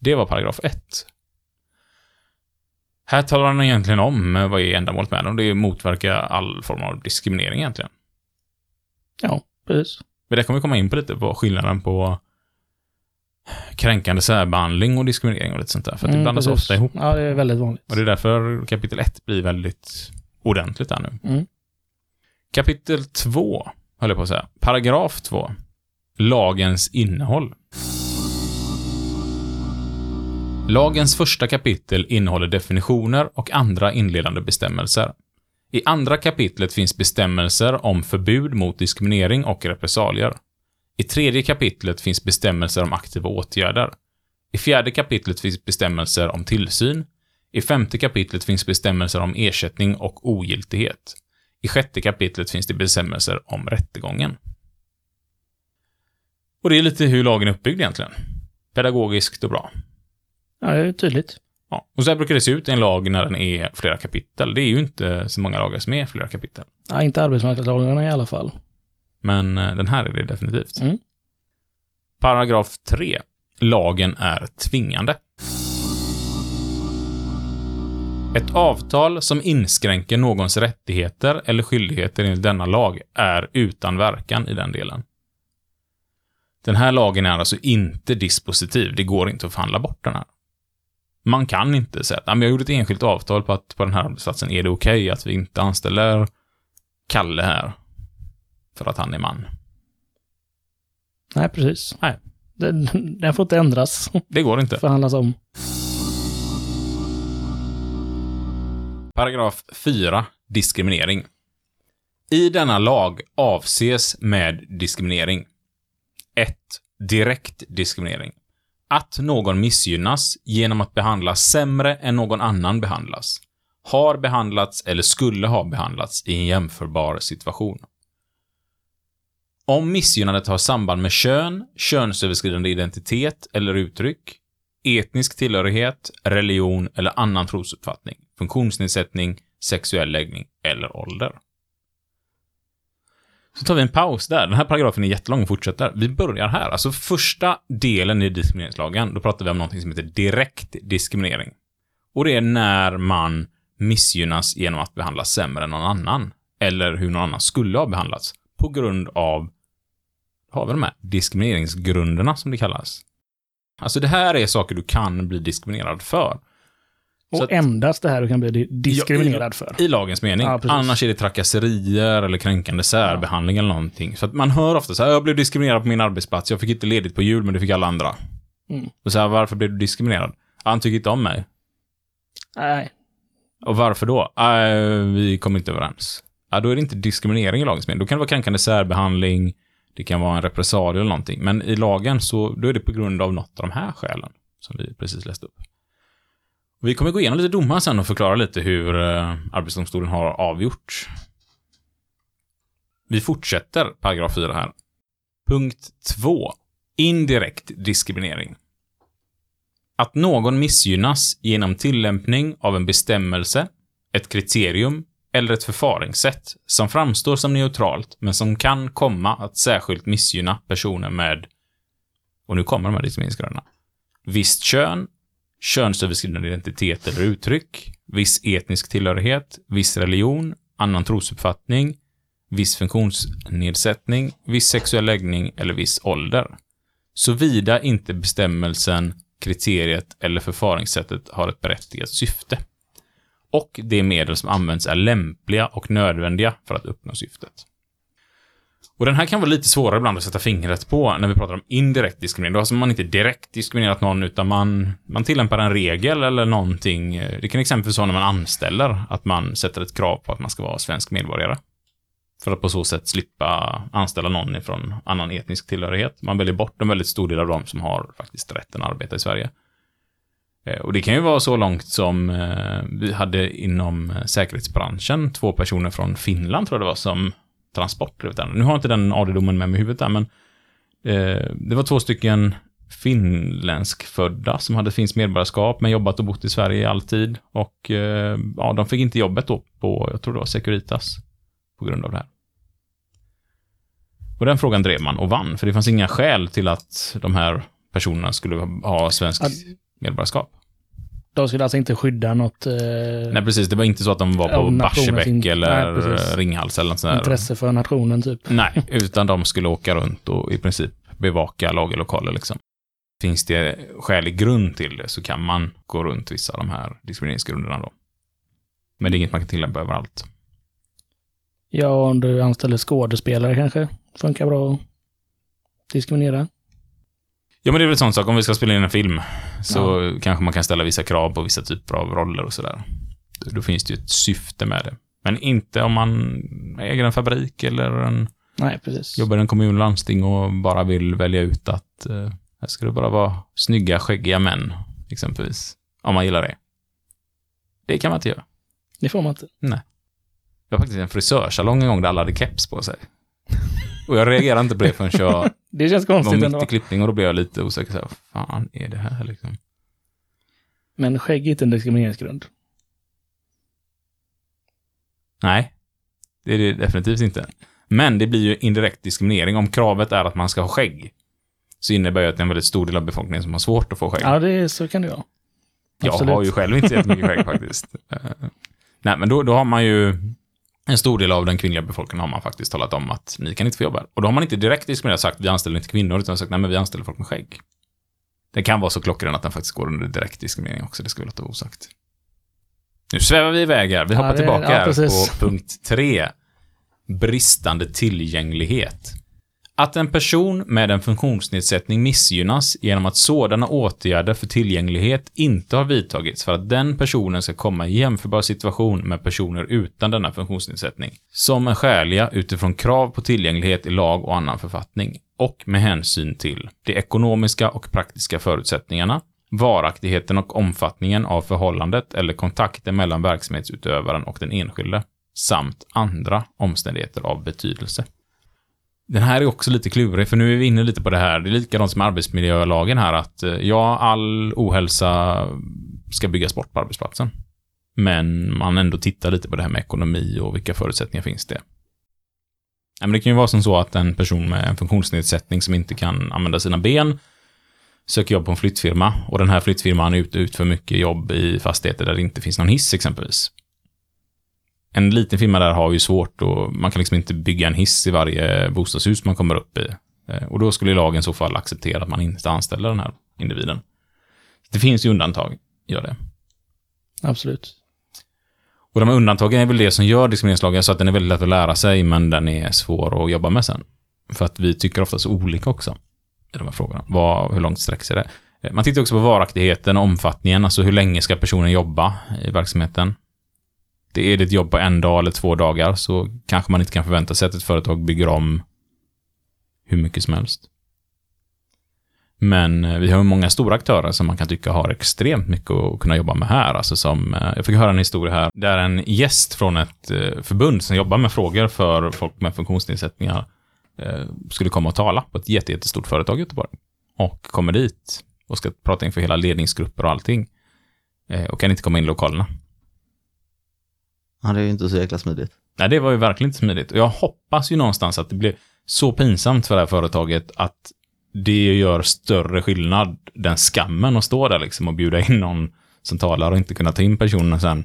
Det var paragraf 1. Här talar han egentligen om eh, vad är ändamålet med den. Det är att motverka all form av diskriminering egentligen. Ja, precis. Men det kommer vi komma in på lite, på skillnaden på kränkande särbehandling och diskriminering och lite sånt där. För att det Mm, blandas precis. ofta ihop. Ja, det är väldigt vanligt. Och det är därför kapitel 1 blir väldigt ordentligt här nu. Mm. Kapitel 2, höll jag på att säga. Paragraf 2. Lagens innehåll. Lagens första kapitel innehåller definitioner och andra inledande bestämmelser. I andra kapitlet finns bestämmelser om förbud mot diskriminering och repressalier. I tredje kapitlet finns bestämmelser om aktiva åtgärder. I fjärde kapitlet finns bestämmelser om tillsyn. I femte kapitlet finns bestämmelser om ersättning och ogiltighet. I sjätte kapitlet finns det bestämmelser om rättegången. Och det är lite hur lagen är uppbyggd egentligen. Pedagogiskt och bra. Ja, det är tydligt. Ja. Och så här brukar det se ut i en lag när den är flera kapitel. Det är ju inte så många lagar som är flera kapitel. Ja, inte arbetsmarknadslagarna i alla fall. Men eh, den här är det definitivt. Mm. Paragraf 3. Lagen är tvingande. Ett avtal som inskränker någons rättigheter eller skyldigheter enligt denna lag är utan verkan i den delen. Den här lagen är alltså inte dispositiv. Det går inte att förhandla bort den här. Man kan inte säga att "Ja, men jag gjorde ett enskilt avtal på att på den här arbetsplatsen är det okej att vi inte anställer Kalle här för att han är man. Nej, precis. Nej. Den, den får inte ändras. Det går inte. Förhandlas om. Paragraf 4. Diskriminering. I denna lag avses med diskriminering 1. Direkt diskriminering. Att någon missgynnas genom att behandlas sämre än någon annan behandlas. Har behandlats eller skulle ha behandlats i en jämförbar situation. Om missgynnandet har samband med kön, könsöverskridande identitet eller uttryck, etnisk tillhörighet, religion eller annan trosuppfattning, funktionsnedsättning, sexuell läggning eller ålder. Så tar vi en paus där. Den här paragrafen är jättelång och fortsätter. Vi börjar här. Alltså första delen i diskrimineringslagen, då pratar vi om någonting som heter direkt diskriminering. Och det är när man missgynnas genom att behandlas sämre än någon annan. Eller hur någon annan skulle ha behandlats. På grund av, har vi de här diskrimineringsgrunderna som det kallas. Alltså det här är saker du kan bli diskriminerad för. Och att- endast det här du kan bli diskriminerad för. I lagens mening. Ja. Annars är det trakasserier eller kränkande särbehandling eller någonting. Så att man hör ofta så här, jag blev diskriminerad på min arbetsplats, jag fick inte ledigt på jul, men det fick alla andra. Mm. Och så här, varför blev du diskriminerad? Han tycker inte om mig. Nej. Och varför då? "Nej, vi kom inte överens. Ja, då är det inte diskriminering i lagens mening. Då kan det vara kränkande särbehandling, det kan vara en repressalie eller någonting. Men i lagen så, då är det på grund av något av de här skälen. som vi precis läste upp. Och vi kommer gå igenom lite domar sen och förklara lite hur eh, Arbetsdomstolen har avgjort. Vi fortsätter paragraf 4 här. Punkt 2. Indirekt diskriminering. Att någon missgynnas genom tillämpning av en bestämmelse, ett kriterium eller ett förfaringssätt som framstår som neutralt men som kan komma att särskilt missgynna personer med, och nu kommer de här diskrimineringsgrunderna, visst kön, könsöverskridande identitet eller uttryck, viss etnisk tillhörighet, viss religion, annan trosuppfattning, viss funktionsnedsättning, viss sexuell läggning eller viss ålder. Såvida inte bestämmelsen, kriteriet eller förfaringssättet har ett berättigat syfte. Och de medel som används är lämpliga och nödvändiga för att uppnå syftet. Och den här kan vara lite svårare ibland att sätta fingret på när vi pratar om indirekt diskriminering. Då har alltså man inte direkt diskriminerat någon, utan man, man tillämpar en regel eller någonting. Det kan exempelvis vara när man anställer, att man sätter ett krav på att man ska vara svensk medborgare. För att på så sätt slippa anställa någon ifrån annan etnisk tillhörighet. Man väljer bort en väldigt stor del av dem som har faktiskt rätten att arbeta i Sverige. Eh, och det kan ju vara så långt som eh, vi hade inom eh, säkerhetsbranschen, två personer från Finland tror jag det var, som transportledare. Nu har jag inte den AD-domen med mig i huvudet där, men eh, det var två stycken finländskfödda som hade finskt medborgarskap, men jobbat och bott i Sverige alltid. Och eh, ja, de fick inte jobbet då på, jag tror det var Securitas, på grund av det här. Och den frågan drev man och vann, för det fanns inga skäl till att de här personerna skulle ha svensk Ad medborgarskap. De skulle alltså inte skydda något eh, Nej, precis. Det var inte så att de var på Barsebäck in- eller Nej. Ringhals eller något sånt där. intresse för nationen typ. Nej, utan de skulle åka runt och i princip bevaka lagerlokaler liksom. Finns det skälig grund till det så kan man gå runt vissa av de här diskrimineringsgrunderna då. Men det är inget man kan tillämpa överallt. Ja, om du anställer skådespelare kanske. Funkar bra att diskriminera. Ja, men det är väl en sån sak. Om vi ska spela in en film så kanske man kan ställa vissa krav på vissa typer av roller och sådär. Då- finns det ju ett syfte med det. Men inte om man äger en fabrik eller en, Nej, precis. jobbar i en kommun och landsting och bara vill välja ut att eh, här ska det bara vara snygga, skäggiga män, exempelvis. Om man gillar det. Det kan man inte göra. Det får man inte. Det var faktiskt en frisörsalong en gång där alla hade keps på sig. Och jag reagerade inte på det förrän jag Det känns var konstigt mitt ändå. i klippning och då blev jag lite osäker. Så här, Vad fan är det här liksom? Men skägg är inte en diskrimineringsgrund. Nej, det är det definitivt inte. Men det blir ju indirekt diskriminering. Om kravet är att man ska ha skägg, så innebär det att det är en väldigt stor del av befolkningen som har svårt att få skägg. Ja, det är, så kan det vara. Jag Absolut. har ju själv inte jättemycket skägg faktiskt. Eh, Nej, men då, då har man ju... En stor del av den kvinnliga befolkningen har man faktiskt talat om att ni kan inte få jobba här. Och då har man inte direkt diskriminerat sagt vi anställer inte kvinnor, utan sagt nej men vi anställer folk med skägg. Det kan vara så klockren att den faktiskt går under direkt diskriminering också, det ska vi låta vara osagt. Nu svävar vi iväg här, vi hoppar det- tillbaka ja, här på punkt tre. Bristande tillgänglighet. Att en person med en funktionsnedsättning missgynnas genom att sådana åtgärder för tillgänglighet inte har vidtagits för att den personen ska komma i jämförbar situation med personer utan denna funktionsnedsättning, som är skäliga utifrån krav på tillgänglighet i lag och annan författning, och med hänsyn till de ekonomiska och praktiska förutsättningarna, varaktigheten och omfattningen av förhållandet eller kontakten mellan verksamhetsutövaren och den enskilde, samt andra omständigheter av betydelse. Den här är också lite klurig, för nu är vi inne lite på det här. Det är likadant som arbetsmiljölagen här, att eh, ja, all ohälsa ska byggas bort på arbetsplatsen. Men man ändå tittar lite på det här med ekonomi och vilka förutsättningar finns det. Ja, men det kan ju vara som så att en person med en funktionsnedsättning som inte kan använda sina ben söker jobb på en flyttfirma och den här flyttfirman är ute för mycket jobb i fastigheter där det inte finns någon hiss exempelvis. En liten firma där har ju svårt och man kan liksom inte bygga en hiss i varje bostadshus man kommer upp i. Eh, Och då skulle lagen i så fall acceptera att man inte anställer den här individen. Det finns ju undantag, gör det. Absolut. Och de här undantagen är väl det som gör diskrimineringslagen så att den är väldigt lätt att lära sig, men den är svår att jobba med sen. För att vi tycker oftast olika också i de här frågorna. Vad, hur långt sträcker sig det? Eh, Man tittar också på varaktigheten och omfattningen, alltså hur länge ska personen jobba i verksamheten? Det är det ett jobb på en dag eller två dagar så kanske man inte kan förvänta sig att ett företag bygger om hur mycket som helst. Men eh, vi har många stora aktörer som man kan tycka har extremt mycket att kunna jobba med här. Alltså som, eh, jag fick höra en historia här, där en gäst från ett eh, förbund som jobbar med frågor för folk med funktionsnedsättningar skulle komma och tala på ett jätte, jättestort företag i Göteborg. Och kommer dit och ska prata inför hela ledningsgrupper och allting. Och kan inte komma in i lokalerna. Ja, det är ju inte så jäkla smidigt. Nej, det var ju verkligen inte smidigt. Och jag hoppas ju någonstans att det blir så pinsamt för det här företaget att det gör större skillnad, den skammen att stå där liksom och bjuda in någon som talar och inte kunna ta in personen sen.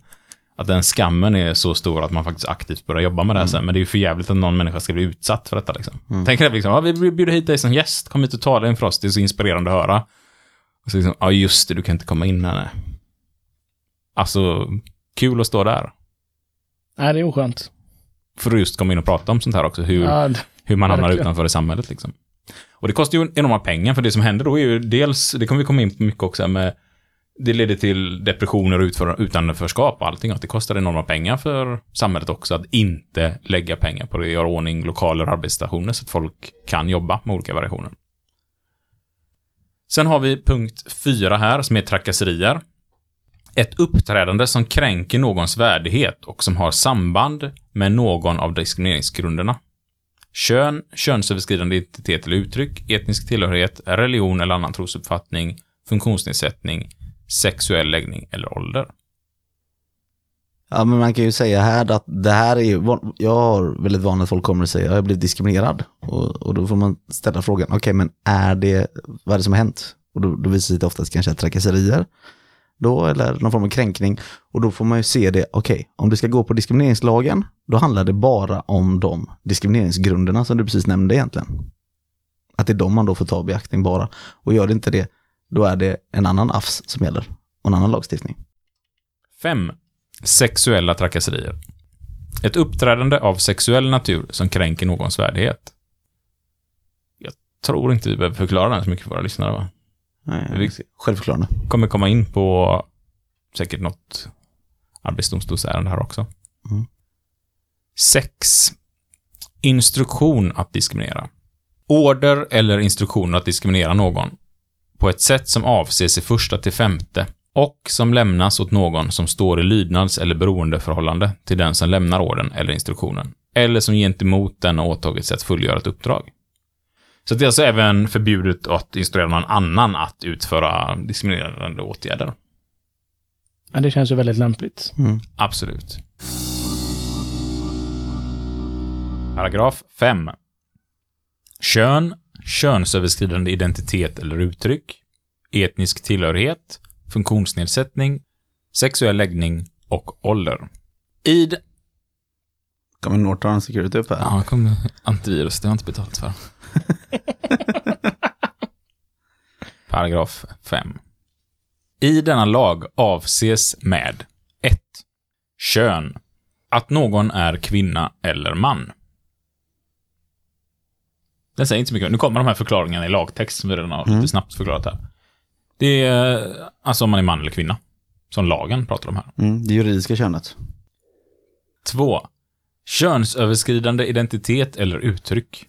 Att den skammen är så stor att man faktiskt aktivt börjar jobba med det här sen. Men det är ju för jävligt att någon människa ska bli utsatt för detta liksom. Tänk dig liksom, ja, vi bjuder hit dig som gäst, kom hit och tala inför oss, det är så inspirerande att höra. Och så liksom, ja just det, du kan inte komma in här. nej. Alltså, kul att stå där. Nej, det är oskönt. För att just komma in och prata om sånt här också, hur, Ja, hur man hamnar utanför i samhället liksom. Och det kostar ju enorma pengar, för det som händer då är ju dels, det kommer vi komma in på mycket också, med det leder till depressioner och utför, utanförskap och allting, att det kostar enorma pengar för samhället också att inte lägga pengar på det, göra ordning lokaler och arbetsstationer så att folk kan jobba med olika variationer. Sen har vi punkt fyra här, som är trakasserier. Ett uppträdande som kränker någons värdighet och som har samband med någon av diskrimineringsgrunderna. Kön, könsöverskridande identitet eller uttryck, etnisk tillhörighet, religion eller annan trosuppfattning, funktionsnedsättning, sexuell läggning eller ålder. Ja, men man kan ju säga här att det här är ju, jag har väldigt van att folk kommer och säger jag har blivit diskriminerad. Och, och då får man ställa frågan, okej men är det, vad är det som har hänt? Och då, då visar det sig oftast kanske trakasserier då, eller någon form av kränkning. Och då får man ju se det, okej, om det ska gå på diskrimineringslagen, då handlar det bara om de diskrimineringsgrunderna som du precis nämnde egentligen. Att det är de man då får ta i beaktning bara. Och gör det inte det, då är det en annan AFS som gäller, och en annan lagstiftning. 5. Sexuella trakasserier. Ett uppträdande av sexuell natur som kränker någons värdighet. Jag tror inte vi behöver förklara den så mycket för våra lyssnare, va? Självförklarande. kommer komma in på säkert något arbetsdomstolsärende här också. Mm. 6. Instruktion att diskriminera. Order eller instruktion att diskriminera någon på ett sätt som avses i första till femte och som lämnas åt någon som står i lydnads eller beroendeförhållande till den som lämnar orden eller instruktionen, eller som gentemot den har åtagit sig att fullgöra ett uppdrag. Så det är alltså även förbjudet att instruera någon annan att utföra diskriminerande åtgärder. ja, det känns ju väldigt lämpligt. Mm. Absolut. Paragraf 5. Kön, könsöverskridande identitet eller uttryck, etnisk tillhörighet, funktionsnedsättning, sexuell läggning och ålder. I... d- Kommer Norton Security upp här? Ja, kom antivirus. Det har jag inte betalt för. Paragraf 5. I denna lag avses med 1. Kön. Att någon är kvinna eller man. Den säger inte så mycket. Nu kommer de här förklaringarna i lagtext som vi redan har lite snabbt förklarat här. Det är alltså om man är man eller kvinna. Som lagen pratar om här. Mm, det juridiska könet. 2. Könsöverskridande identitet eller uttryck.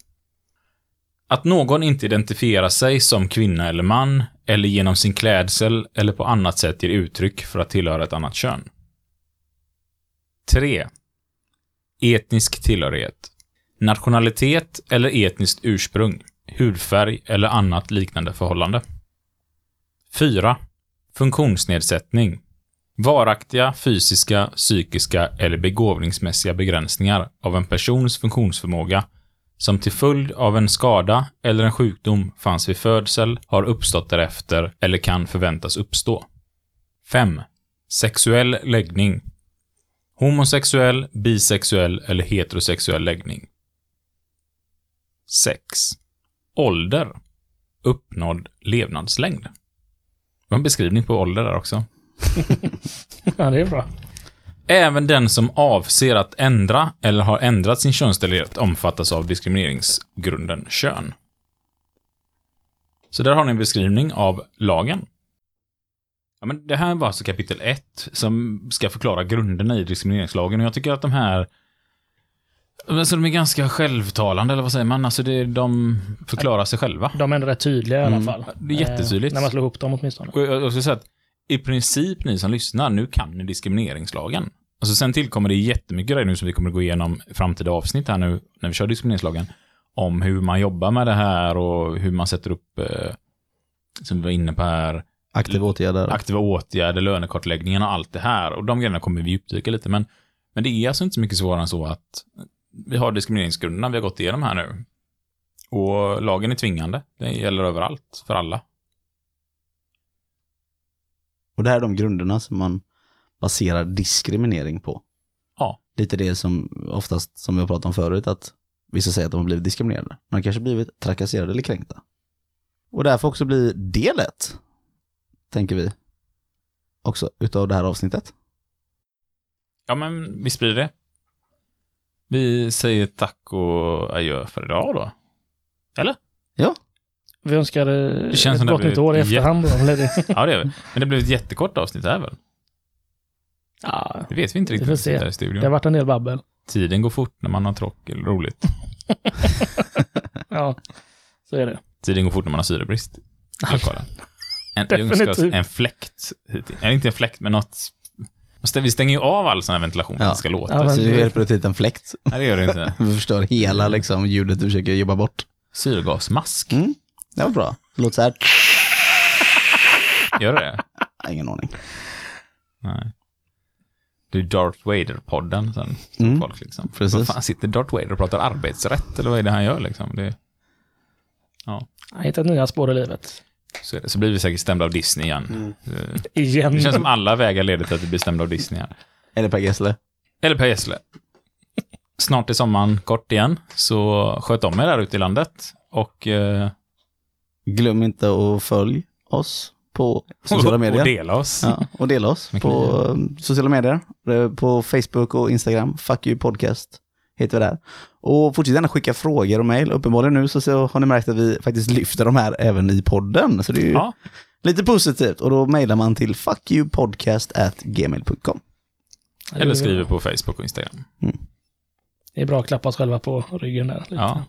Att någon inte identifierar sig som kvinna eller man, eller genom sin klädsel eller på annat sätt ger uttryck för att tillhöra ett annat kön. 3. Etnisk tillhörighet. Nationalitet eller etniskt ursprung, hudfärg eller annat liknande förhållande. 4. Funktionsnedsättning. Varaktiga fysiska, psykiska eller begåvningsmässiga begränsningar av en persons funktionsförmåga som till följd av en skada eller en sjukdom fanns vid födsel, har uppstått därefter eller kan förväntas uppstå. 5. Sexuell läggning. Homosexuell, bisexuell eller heterosexuell läggning. 6. Ålder. Uppnådd levnadslängd. Det var en beskrivning på ålder där också. Ja, det är bra. Även den som avser att ändra eller har ändrat sin könstillhörighet omfattas av diskrimineringsgrunden kön. Så där har ni en beskrivning av lagen. Ja, men det här var alltså kapitel 1 som ska förklara grunderna i diskrimineringslagen och jag tycker att de här Men så de är ganska självtalande, eller vad säger man? Alltså det, de förklarar sig själva. De är ändå rätt tydliga i alla Mm. fall. Det är jättetydligt. Eh, när man slår ihop dem åtminstone. Och jag, jag ska säga att i princip ni som lyssnar, nu kan ni diskrimineringslagen. Alltså sen tillkommer det jättemycket grejer nu som vi kommer att gå igenom framtida avsnitt här nu, när vi kör diskrimineringslagen, om hur man jobbar med det här och hur man sätter upp, eh, som vi var inne på här, Aktiva åtgärder. aktiva åtgärder, lönekartläggningen och allt det här. Och de grejerna kommer vi djupdyka lite, men, men det är alltså inte så mycket svårare än så att vi har diskrimineringsgrunderna, vi har gått igenom här nu. Och lagen är tvingande. Det gäller överallt, för alla. Och det här är de grunderna som man baserar diskriminering på. Ja. Lite det som oftast, som vi har pratat om förut, att vissa säger att de har blivit diskriminerade. De har kanske blivit trakasserade eller kränkta. Och därför också blir del ett, tänker vi, också utav det här avsnittet. Ja, men vi sprider det. Vi säger tack och adjö för idag då. Eller? Vi önskar eh, Det känns ett gott blir nytt år i efterhand. Då, eller det? Ja, det gör vi. Men det blev ett jättekort avsnitt här väl? ja, Det vet vi inte Vi riktigt. får när se. här i studion. det har varit en del babbel. Tiden går fort när man har tråkigt eller roligt. Ja, så är det. Tiden går fort när man har syrebrist. En, Definitivt. en fläkt. Eller inte en fläkt, men något... Vi stänger ju av all sån här ventilation för att Ja. det ska låta. Ja, men- Så vi hjälper ut en fläkt. Nej, det gör det inte. Vi förstör hela liksom, ljudet du försöker jobba bort. Syrgasmask. Mm. Det var bra. Det låter så här. Gör det? Ingen aning. Nej. Det är Darth Vader-podden sen. Mm. Folk liksom. Precis. Vad fan sitter Darth Vader och pratar arbetsrätt eller vad är det han gör liksom? Det, Jag har hittat nya spår i livet. så, så blir vi säkert stämda av Disney igen. Det, Igen. det känns som alla vägar leder till att vi blir stämda av Disney här. Eller Per Gessle. Eller Per Gessle. Snart är sommaren kort igen, så sköt om er där ute i landet. Och, eh, Glöm inte att följ oss på sociala och medier. dela oss. Ja, och dela oss på sociala medier. Eh, På Facebook och Instagram. Fuck you podcast heter vi där. Och fortsätt gärna skicka frågor och mejl. Uppenbarligen nu så, så har ni märkt att vi faktiskt lyfter de här även i podden. Så det är ju Ja, lite positivt. Och då mejlar man till fuckyoupodcast@gmail.com. eller skriver på Facebook och Instagram. Det är bra att klappa oss själva på ryggen där. Lite. Ja.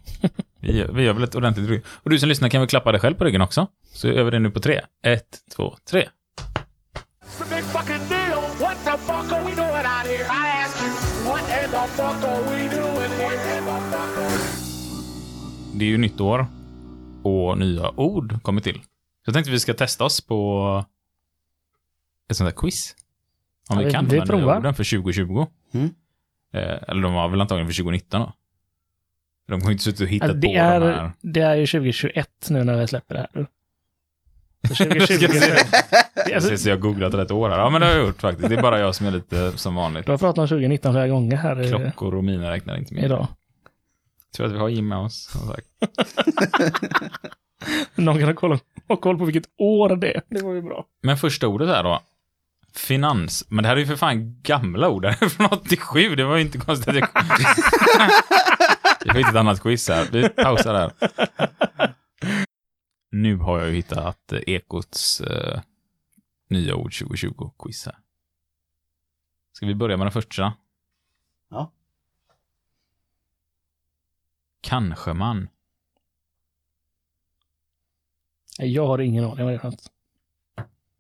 Vi gör, vi gör väl ett ordentligt rygg. Och du som lyssnar kan väl klappa dig själv på ryggen också? Så gör vi det nu på tre. Ett, två, tre. Det är ju nytt år och nya ord kommer till. Så jag tänkte vi ska testa oss på ett sånt här quiz. Om Ja, vi, vi- kan vi de här nya orden för 2020. Mm. Eh, eller de var väl antagligen för 2019 då. De har ju inte suttit och hittat Alltså, det, på de här. är, det är ju 2021 nu när vi släpper det här. Så 2020 Ska se. det är Jag alltså, jag har googlat rätt år här. Ja, men det har jag gjort faktiskt. Det är bara jag som är lite som vanligt. Du har pratat om 2019 flera gånger här Klockor och mina räknar inte med. idag. Tror att vi har Jim med oss. Någon kan ha koll, ha koll på vilket år det är. Det var ju bra. Men första ordet här då. Finans. Men det här är ju för fan gamla ord. Det här är från 87. Det var ju inte konstigt jag... Vi får hitta ett annat quiz här. Vi pausar där. Nu har jag ju hittat eh, Ekots eh, nya ord 2020-quiz här. Ska vi börja med den första? Ja. Kanske man. Jag har ingen aning vad det är för något.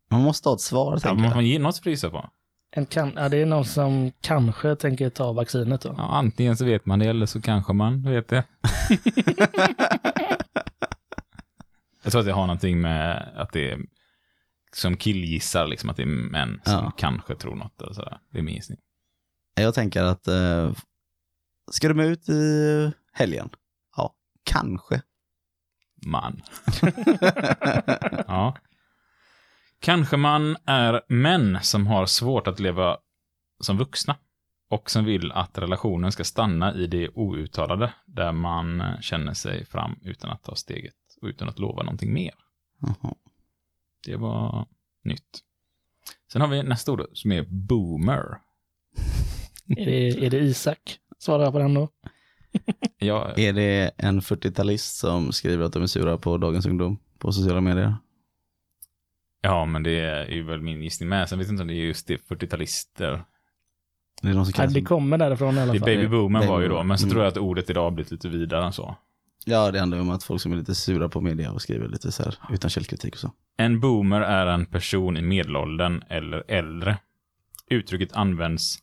Man måste ha ett svar, Ja, tänker måste jag. man ge något att gissa på? En kan, ja, det är någon som kanske tänker ta vaccinet då. Ja, antingen så vet man det eller så kanske man vet det. jag tror att det har någonting med att det är som killgissar, liksom att det är män som Ja. kanske tror något eller sådär. Det är min gissning. Jag tänker att, eh, ska de ut i helgen? Ja, kanske. Man. ja. Kanske man är män som har svårt att leva som vuxna och som vill att relationen ska stanna i det outtalade där man känner sig fram utan att ta steget och utan att lova någonting mer. Jaha. Det var nytt. Sen har vi nästa ord som är boomer. Är, det, är det Isak? Svarar jag på den då? Ja, Är det en 40-talist som skriver att de är sura på dagens ungdom på sociala medier? Ja, men det är ju väl min gissning med. Sen vet jag inte om det är just det 40-talister Det är någon som Ja, kallas det kommer därifrån i alla Det är fall. var ju då, men så Mm. tror jag att ordet idag har blivit lite vidare än så. Ja, det handlar om att folk som är lite sura på media och skriver lite så här utan källkritik och så. En boomer är en person i medelåldern eller äldre. Uttrycket används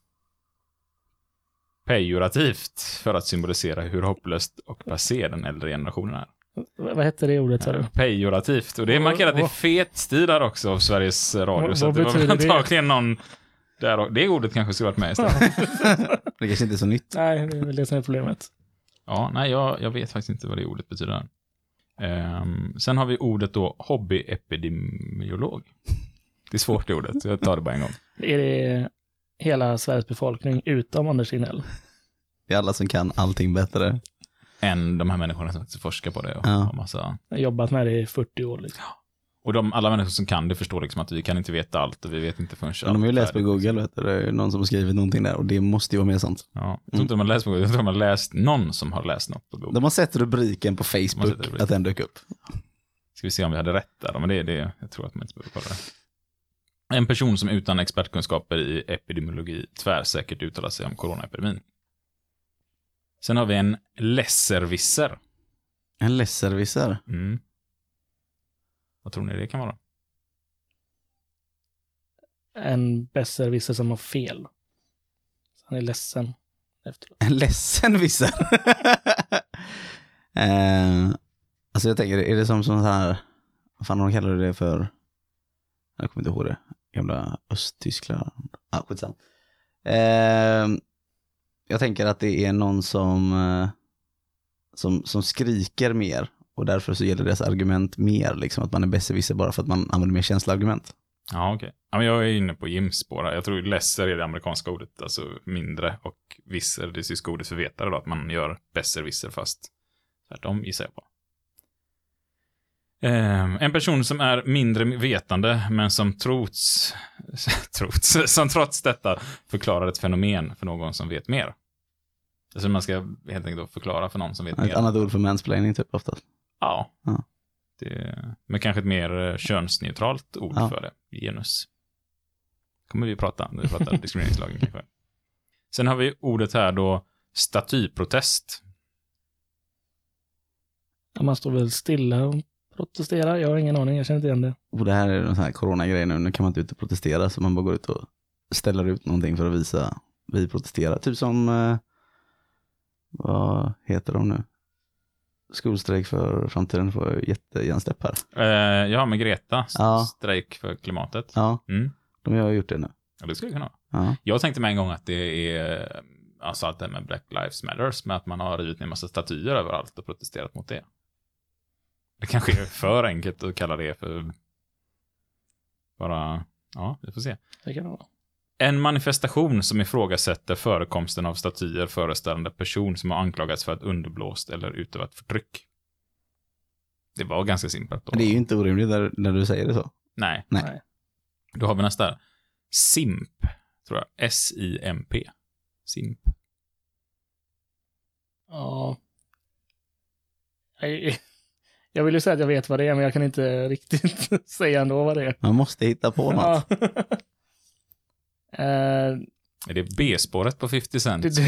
pejorativt för att symbolisera hur hopplöst och passé den äldre generationen är. Vad hette det ordet du? Pejorativt. Och det är markerat i fet stil här också av Sveriges Radio. Vad- så att vad det var betyder det? antagligen någon där. Det ordet kanske skulle varit med istället. Det kanske inte är så nytt. Nej, det är väl det som är problemet. Ja, nej, jag, jag vet faktiskt inte vad det ordet betyder. Ehm, sen har vi ordet då hobbyepidemiolog. Det är svårt det ordet, så jag tar det bara en gång. Är det hela Sveriges befolkning utom Anders Signell? Det är alla som kan allting bättre. Än de här människorna som faktiskt forskar på det och Ja. har massa... Jag har jobbat med det i 40 år. Liksom. Och de, alla människor som kan det förstår liksom att vi kan inte veta allt och vi vet inte förrän Men de har ju läst på. Google, vet du. Det är någon som har skrivit någonting där och det måste ju vara mer sant. Ja, jag tror inte de har läst på Google, jag tror de har läst någon som har läst något på Google. De har sett rubriken på De Facebook, rubriken. att den dök upp. Ska vi se om vi hade rätt där, men det är det, jag tror att man inte behöver kolla det. En person som utan expertkunskaper i epidemiologi tvärsäkert uttalar sig om coronaepidemin. Sen har vi en lesservisser. En lesservisser. Mm. Vad tror ni det kan vara? En besserwisser som har fel. Så han är ledsen efteråt. En ledsen visser. eh, alltså jag tänker, är det som sån här, vad fan de kallar det för? Jag kommer inte ihåg det. Gamla Östtyskland. Ah, skitsamma. Eh, jag tänker att det är någon som, eh, som, som skriker mer och därför så gäller deras argument mer, liksom att man är besserwisser bara för att man använder mer känsloargument. Ja, okej. Ja, men jag är inne på Jims spår här. Jag tror lesser är det amerikanska ordet, alltså mindre, och visser, det tyska ordet för vetare då, att man gör besserwisser fast tvärtom gissar jag på. Ehm, en person som är mindre vetande, men som trots, trots, som trots detta förklarar ett fenomen för någon som vet mer. Alltså man ska helt enkelt då förklara för någon som vet Ett mer. annat ord för mansplaining typ oftast. Ja. Ja. Det, men kanske ett mer eh, könsneutralt ord Ja. för det. Genus. kommer vi prata när vi pratar diskrimineringslagen kanske. Sen har vi ordet här då statyprotest. Ja, Man står väl stilla och protesterar. Jag har ingen aning, jag känner inte igen det. Och det här är en sån här coronagrej nu, nu kan man inte ut och protestera så man bara går ut och ställer ut någonting för att visa vi protesterar. Typ som, eh, vad heter de nu? Skolstrejk för framtiden får jättehjärnsläpp här. Eh, ja, med Greta. Ja. Strejk för klimatet. Ja, Mm. de har gjort det nu. Ja, det skulle kunna vara. Ja. Jag tänkte med en gång att det är, alltså allt det här med Black Lives Matters, med att man har rivit ner massa statyer överallt och protesterat mot det. Det kanske är för enkelt att kalla det för bara, ja, vi får se. Det kan det vara. En manifestation som ifrågasätter förekomsten av statyer föreställande person som har anklagats för att underblåst eller utövat förtryck. Det var ganska simpelt. Då. Men det är ju inte orimligt när, när du säger det så. Nej. Nej. Då har vi nästa. här. SIMP, tror jag. S-I-M-P. SIMP. Ja. Jag vill ju säga att jag vet vad det är, men jag kan inte riktigt säga ändå vad det är. Man måste hitta på något. Uh, är det B-spåret på 50 Cent?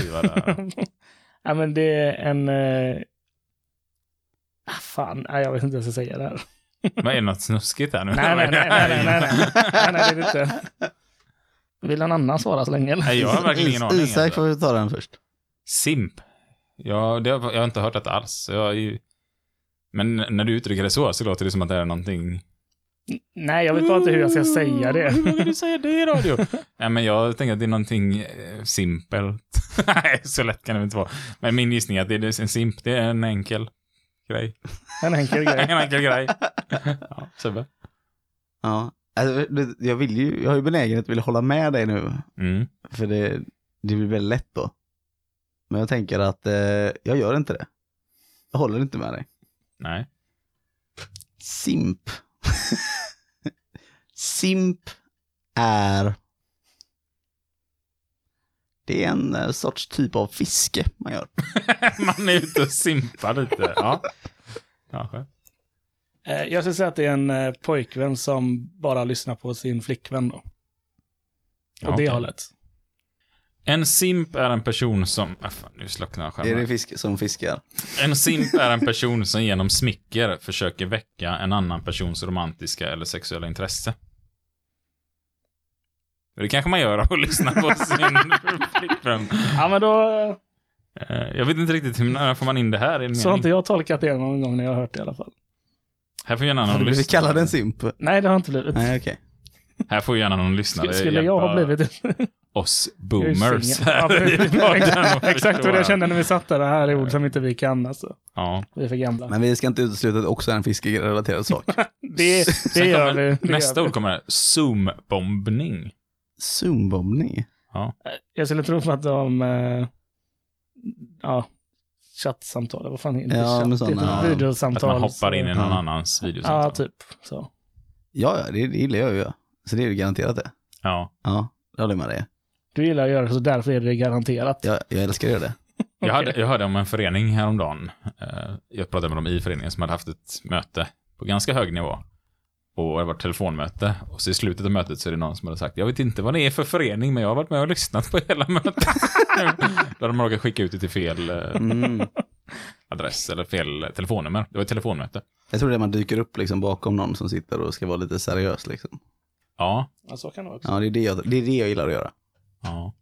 ja, men det är en... Uh... Fan, jag vet inte vad jag ska säga där. Men är det något snuskigt här nu? Nej, nej, nej, nej, nej, nej, nej, nej det är det. Vill någon annan svara så länge? Nej, jag har verkligen ingen aning. Isak alltså. får vi ta den först. Simp. Ja, det har, jag har inte hört det alls. Jag, men när du uttrycker det så, så låter det som att det är någonting... Nej, jag vet bara inte hur jag ska säga det. Hur vågar du säga det i radio? Nej, men jag tänker att det är någonting eh, simpelt. Nej, så lätt kan det inte vara. Men min gissning är att det är en simp, det är en enkel grej. En enkel En grej. enkel grej. Ja, Sebbe? Ja. Alltså, jag, vill ju, jag har ju benägenhet att vilja hålla med dig nu. Mm. För det, det blir väldigt lätt då. Men jag tänker att eh, jag gör inte det. Jag håller inte med dig. Nej. Simp. Simp är... Det är en eh, sorts typ av fiske man gör. Man är ute och simpar lite. Ja. Kanske. Eh, Jag skulle säga att det är en eh, pojkvän som bara lyssnar på sin flickvän då. Åt Ja, det okej. hållet. En simp är en person som... Ah, fan, nu slocknar Är skärmen. det fisk som fiskar? En simp är en person som genom smicker försöker väcka en annan persons romantiska eller sexuella intresse. Det kanske man gör av att lyssna på sin flickvän. Ja, men då... Eh, Jag vet inte riktigt hur när får man in det här Så har inte jag tolkat det någon gång när jag har hört det i alla fall. Här får gärna Har någon du blivit kallad en simp? Nej, det har inte blivit. Nej, okej. Här får gärna någon lyssnare Skulle, skulle jag ha blivit oss boomers. Ja. Exakt Exakt vad jag kände när vi satt där. Det här är ord som inte vi kan alltså. Ja. Vi är för gamla. Men vi ska inte utesluta att det också är en fiskerelaterad sak. Det, det gör kommer- vi. Det Nästa gör ord kommer här. Zoom-bombning. Zoombombning? Jag skulle tro på att de... Eh, ja, chattsamtal. Vad fan är det? Ja, Chatt, men sådana- det är typ Att videosamtal. man hoppar in i någon Ja. annans videosamtal. Ja, typ. Så. Ja, ja, det, det gillar jag ju. ja. Så det är ju garanterat det. Ja. Ja, det håller jag med dig. Du gillar att göra det, så därför är det garanterat. Jag, jag älskar att göra det. Jag, hörde, jag hörde om en förening häromdagen. Eh, Jag pratade med dem i föreningen som hade haft ett möte på ganska hög nivå. Och det var ett telefonmöte. Och så i slutet av mötet så är det någon som hade sagt, jag vet inte vad det är för förening, men jag har varit med och lyssnat på hela mötet. Då hade man råkat skicka ut det till fel eh, Mm. adress eller fel telefonnummer. Det var ett telefonmöte. Jag tror det är man dyker upp liksom bakom någon som sitter och ska vara lite seriös. Liksom. Ja, Ja, så kan det också. Ja, det är det, jag, det är det jag gillar att göra. Ja.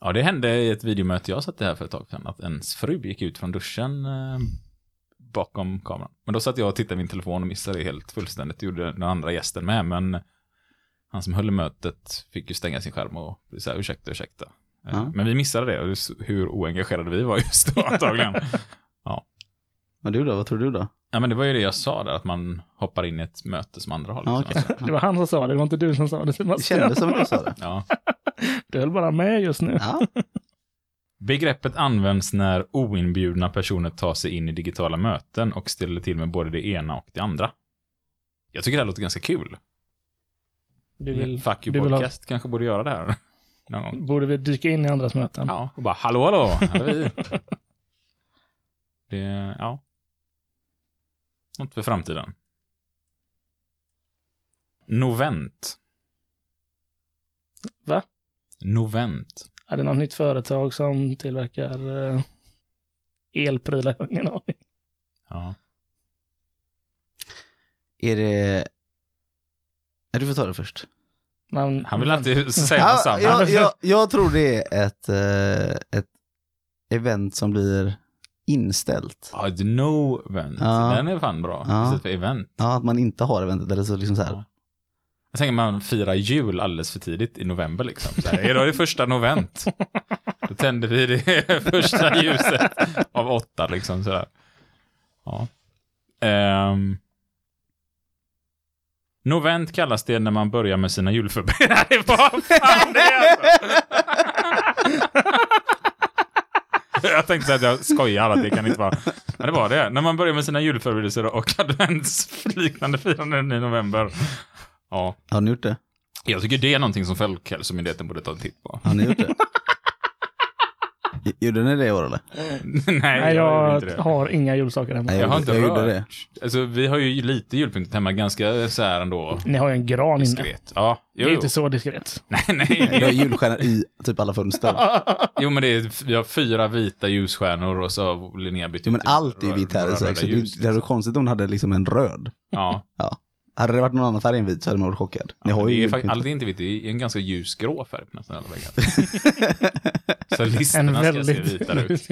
Ja, det hände i ett videomöte jag satt i här för ett tag sedan, att ens fru gick ut från duschen eh, bakom kameran. Men då satt jag och tittade i min telefon och missade det helt fullständigt. Det gjorde den andra gästen med, men han som höll mötet fick ju stänga sin skärm och säga ursäkta, ursäkta. Eh, Ja. Men vi missade det, hur oengagerade vi var just då antagligen. Men du då, vad tror du då? ja, men det var ju det jag sa där, att man hoppar in i ett möte som andra har. Ja, Liksom. okej. Det var han som sa det, det var inte du som sa det. Det kändes som att du sa det. ja. Du höll bara med just nu. Ja, Begreppet används när oinbjudna personer tar sig in i digitala möten och ställer till med både det ena och det andra. Jag tycker det här låter ganska kul. Du vill, Fuck you du vill ha- podcast kanske borde göra det här. Någon gång. borde vi dyka in i andras möten? Ja, och bara hallå hallå, här är vi. Det, ja. Något för framtiden. Novent. Novent. Är det något nytt företag som tillverkar eh, elprylar? Jag har Ingen aning. Ja. är det... Ja, du får ta det först. Man, Han vill alltid säga Ja, detsamma. jag, jag, jag tror det är ett, eh, ett event som blir inställt. Ja, ett no-vent. Ja. Den är fan bra. Ja. Istället för event. Ja, att man inte har eventet eller så liksom så här. Jag tänker man firar jul alldeles för tidigt i november liksom. Så här, idag är det första novent. Då tänder vi det första ljuset av åtta liksom sådär. Ja. Um, novent kallas det när man börjar med sina julförberedelser. Nej, vad fan det är alltså. Jag tänkte säga att jag skojar, att det kan inte vara... Men det var det. När man börjar med sina julförberedelser och adventsliknande firanden i november. Ja, Har ni gjort det? jag tycker det är någonting som Folkhälsomyndigheten borde ta en titt på. Har ni gjort det? Gjorde ni det i år eller? Nej, Nej, jag, jag inte det. har inga julsaker hemma. Nej, Jag har inte jag rört. det. Alltså, vi har ju lite julpyntat hemma, ganska så här ändå Ni har ju en gran inne. diskret. Ja, Det jo, är jo. inte så diskret. Nej, Jag har nej. julstjärnor i typ alla fönster. Jo, men det är, vi har fyra vita ljusstjärnor och så har Linnea bytt Jo, men ut allt är vitt här i så det, det hade varit konstigt om hon hade liksom en röd. Ja, Hade det varit någon annan färg än vit så hade man varit chockad. Ni ja har ju det är är inte vitt, det är en ganska ljusgrå färg på nästan alla väggar. så En listorna ska se väldigt... vitare ut.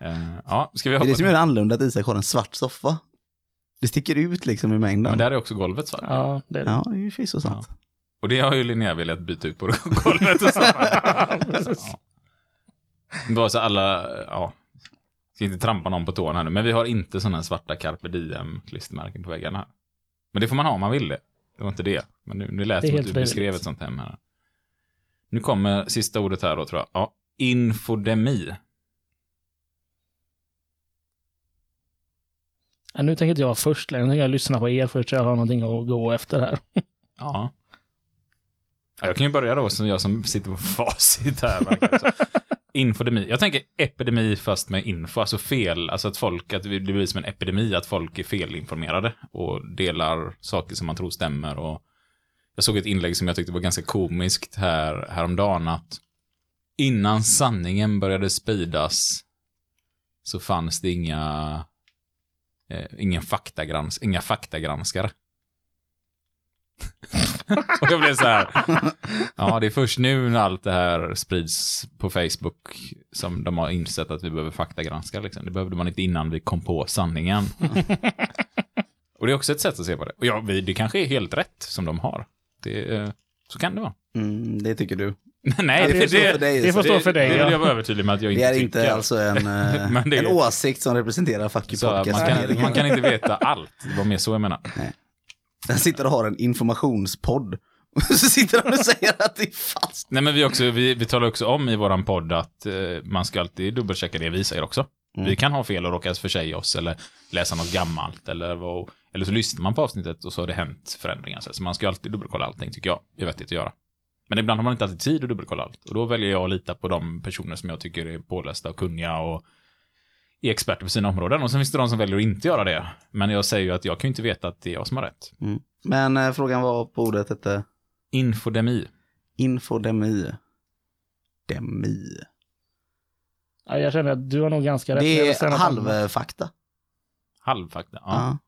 Eh, ja, ska vi Det är det som gör det annorlunda att Isak har en svart soffa. Det sticker ut liksom i mängden. Men där är också golvet svart. Ja, det är det. Ja, det är ju förvisso sant. Och det har ju Linnea velat byta ut på golvet och så. Ja. Bara så alla, ja. Ska inte trampa någon på tårna här nu, men vi har inte sådana svarta carpe diem klistermärken på väggarna här. Men det får man ha om man vill det. Det var inte det. Men nu, nu lät Det som att du beskrev frivilligt. ett sånt hem här. Nu kommer sista ordet här då tror jag. Ja, infodemi. Ja, nu tänker inte jag först längre. Nu tänker jag lyssna på er först så jag har någonting att gå efter här. Ja. ja. Jag kan ju börja då, som jag som sitter på facit här. Infodemi. Jag tänker epidemi fast med info, alltså fel. Alltså att folk, att det blir som en epidemi, att folk är felinformerade och delar saker som man tror stämmer. Och jag såg ett inlägg som jag tyckte var ganska komiskt här, häromdagen, att innan sanningen började spridas så fanns det inga, eh, ingen faktagrans, inga faktagranskare. och jag blev så här, ja det är först nu när allt det här sprids på Facebook som de har insett att vi behöver faktagranska. Liksom. Det behövde man inte innan vi kom på sanningen. och det är också ett sätt att se på det. Och ja, vi, det kanske är helt rätt som de har. Det, eh, så kan det vara. Mm, det tycker du. Nej, Ja, det, det får det, dig. det får stå för dig, Det ja. vill jag vara övertydlig med att jag Det inte är tycker. inte alltså en, eh, Men det är- en åsikt som representerar Fuck you man, podcast. kan, man kan inte veta allt. Det var mer så jag menar. Den sitter och har en informationspodd. Och så sitter han och säger att det är falskt. Nej, men vi, också, vi, vi talar också om i våran podd att eh, man ska alltid dubbelchecka det vi säger också. Mm. Vi kan ha fel och råka försäga oss eller läsa något gammalt eller, vad, eller så lyssnar man på avsnittet och så har det hänt förändringar. Så man ska alltid dubbelkolla allting tycker jag är vettigt att göra. Men ibland har man inte alltid tid att dubbelkolla allt. Och då väljer jag att lita på de personer som jag tycker är pålästa och kunniga och är experter på sina områden. Och sen finns det de som väljer att inte göra det. Men jag säger ju att jag kan ju inte veta att det är jag som har rätt. Men eh, frågan var på ordet hette Infodemi. infodemi. Demi. Ja, jag känner att du har nog ganska rätt. Det är halvfakta. Halvfakta. Ja.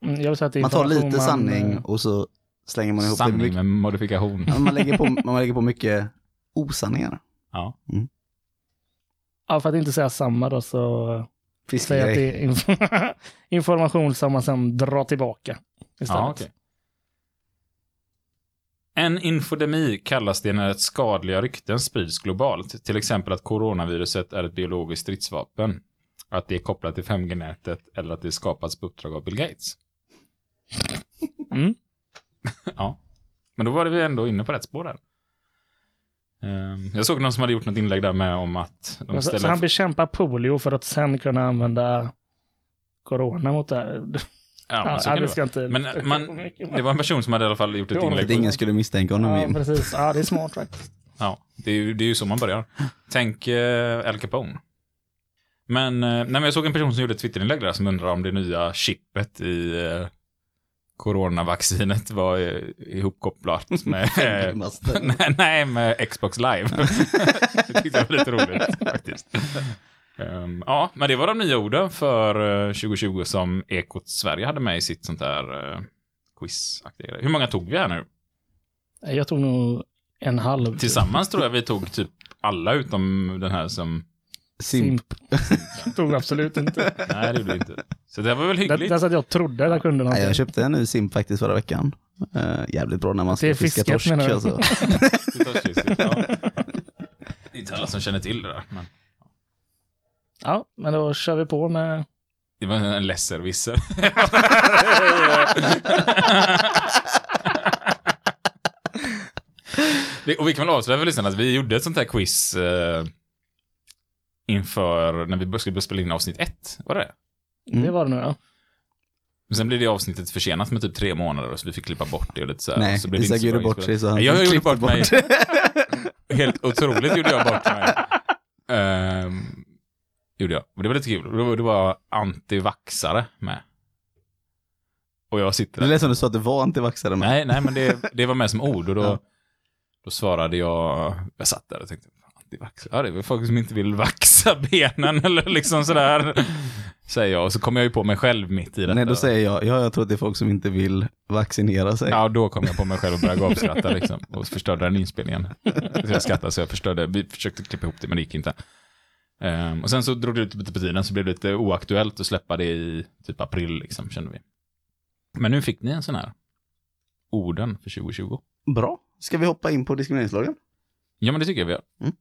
Ja. Mm, Jag vill säga att det är Man tar lite man, sanning eh, och så slänger man ihop det. Sanning med modifikation. Man, lägger på, man lägger på mycket osanningar. Ja. Ja, för att inte säga samma då så säger jag att det är inf- information som man sen drar tillbaka. Istället. Ja, okej. En infodemi kallas det när ett skadliga rykten sprids globalt. Till exempel att coronaviruset är ett biologiskt stridsvapen. Att det är kopplat till 5G-nätet eller att det skapats på uppdrag av Bill Gates. Mm. ja. Men då var vi ändå inne på rätt spår där. Ehm, Jag såg någon som hade gjort något inlägg där med om att de Så, så ställer... han bekämpar polio för att sen kunna använda corona mot det här. Ja, men så ja, kan det det inte... Men man, det var en person som hade i alla fall gjort ett inlägg. Att ingen skulle misstänka honom. Ja, Jim. precis. Ja, det är smart faktiskt. Ja, det är ju, det är ju så man börjar. Tänk eh, Al Capone. Men, eh, nej, men jag såg en person som gjorde ett Twitterinlägg där som undrar om det nya chippet i eh, coronavaccinet var eh, ihopkopplat med, eh, nej, nej, med Xbox Live. det tyckte jag var lite roligt faktiskt. Ehm, ja, men det var de nya orden för eh, 2020 som Ekot Sverige hade med i sitt sånt där uh, quiz Hur många tog vi här nu? Jag tog nog en halv. Tillsammans tror jag vi tog typ alla utom den här som... Simp. tog absolut inte. Nej, det gjorde inte. Så det var väl hyggligt. det är så att jag trodde att jag kunde Nej, någonting. jag köpte en ny simp faktiskt förra veckan. Eh, jävligt bra när man ska fiska fisket, torsk. Alltså. Det är inte alla som känner till det där. Men Ja, men då kör vi på med... det var en lesservisser. Vi- Och vi kan väl avslöja för lyssnarna att vi gjorde ett sånt här quiz eh, inför när vi skulle börja spela in avsnitt ett. Var det det? Mm. Det var det nu ja. Men sen blev det avsnittet försenat med typ tre månader så vi fick klippa bort det och lite så här. Nej, så blev det Isak gjorde bort sig så han Jag gjorde klippte bort mig. Helt otroligt gjorde jag bort mig. Ehm, gjorde jag. Och det var lite kul. Det var, det var antivaxare med. Och jag sitter Det där. lät som du sa att det var antivaxare med. Nej, nej, men det, det var med som ord. Och då, Ja. då svarade jag, jag satt där och tänkte, antivaxare, ja det är väl folk som inte vill vaxa benen eller liksom sådär. Säger jag. Och så kom jag ju på mig själv mitt i detta. Nej, då säger jag, ja, jag tror att det är folk som inte vill vaccinera sig. Ja, då kom jag på mig själv och började gapskratta liksom. Och förstörde den inspelningen. Så jag skrattade så jag förstörde. Vi försökte klippa ihop det, men det gick inte. Ehm, och sen så drog det ut lite på tiden, så blev det lite oaktuellt att släppa det i typ april, liksom, kände vi. Men nu fick ni en sån här. Orden för 2020. Bra. Ska vi hoppa in på diskrimineringslagen? Ja, men det tycker jag vi gör. Mm.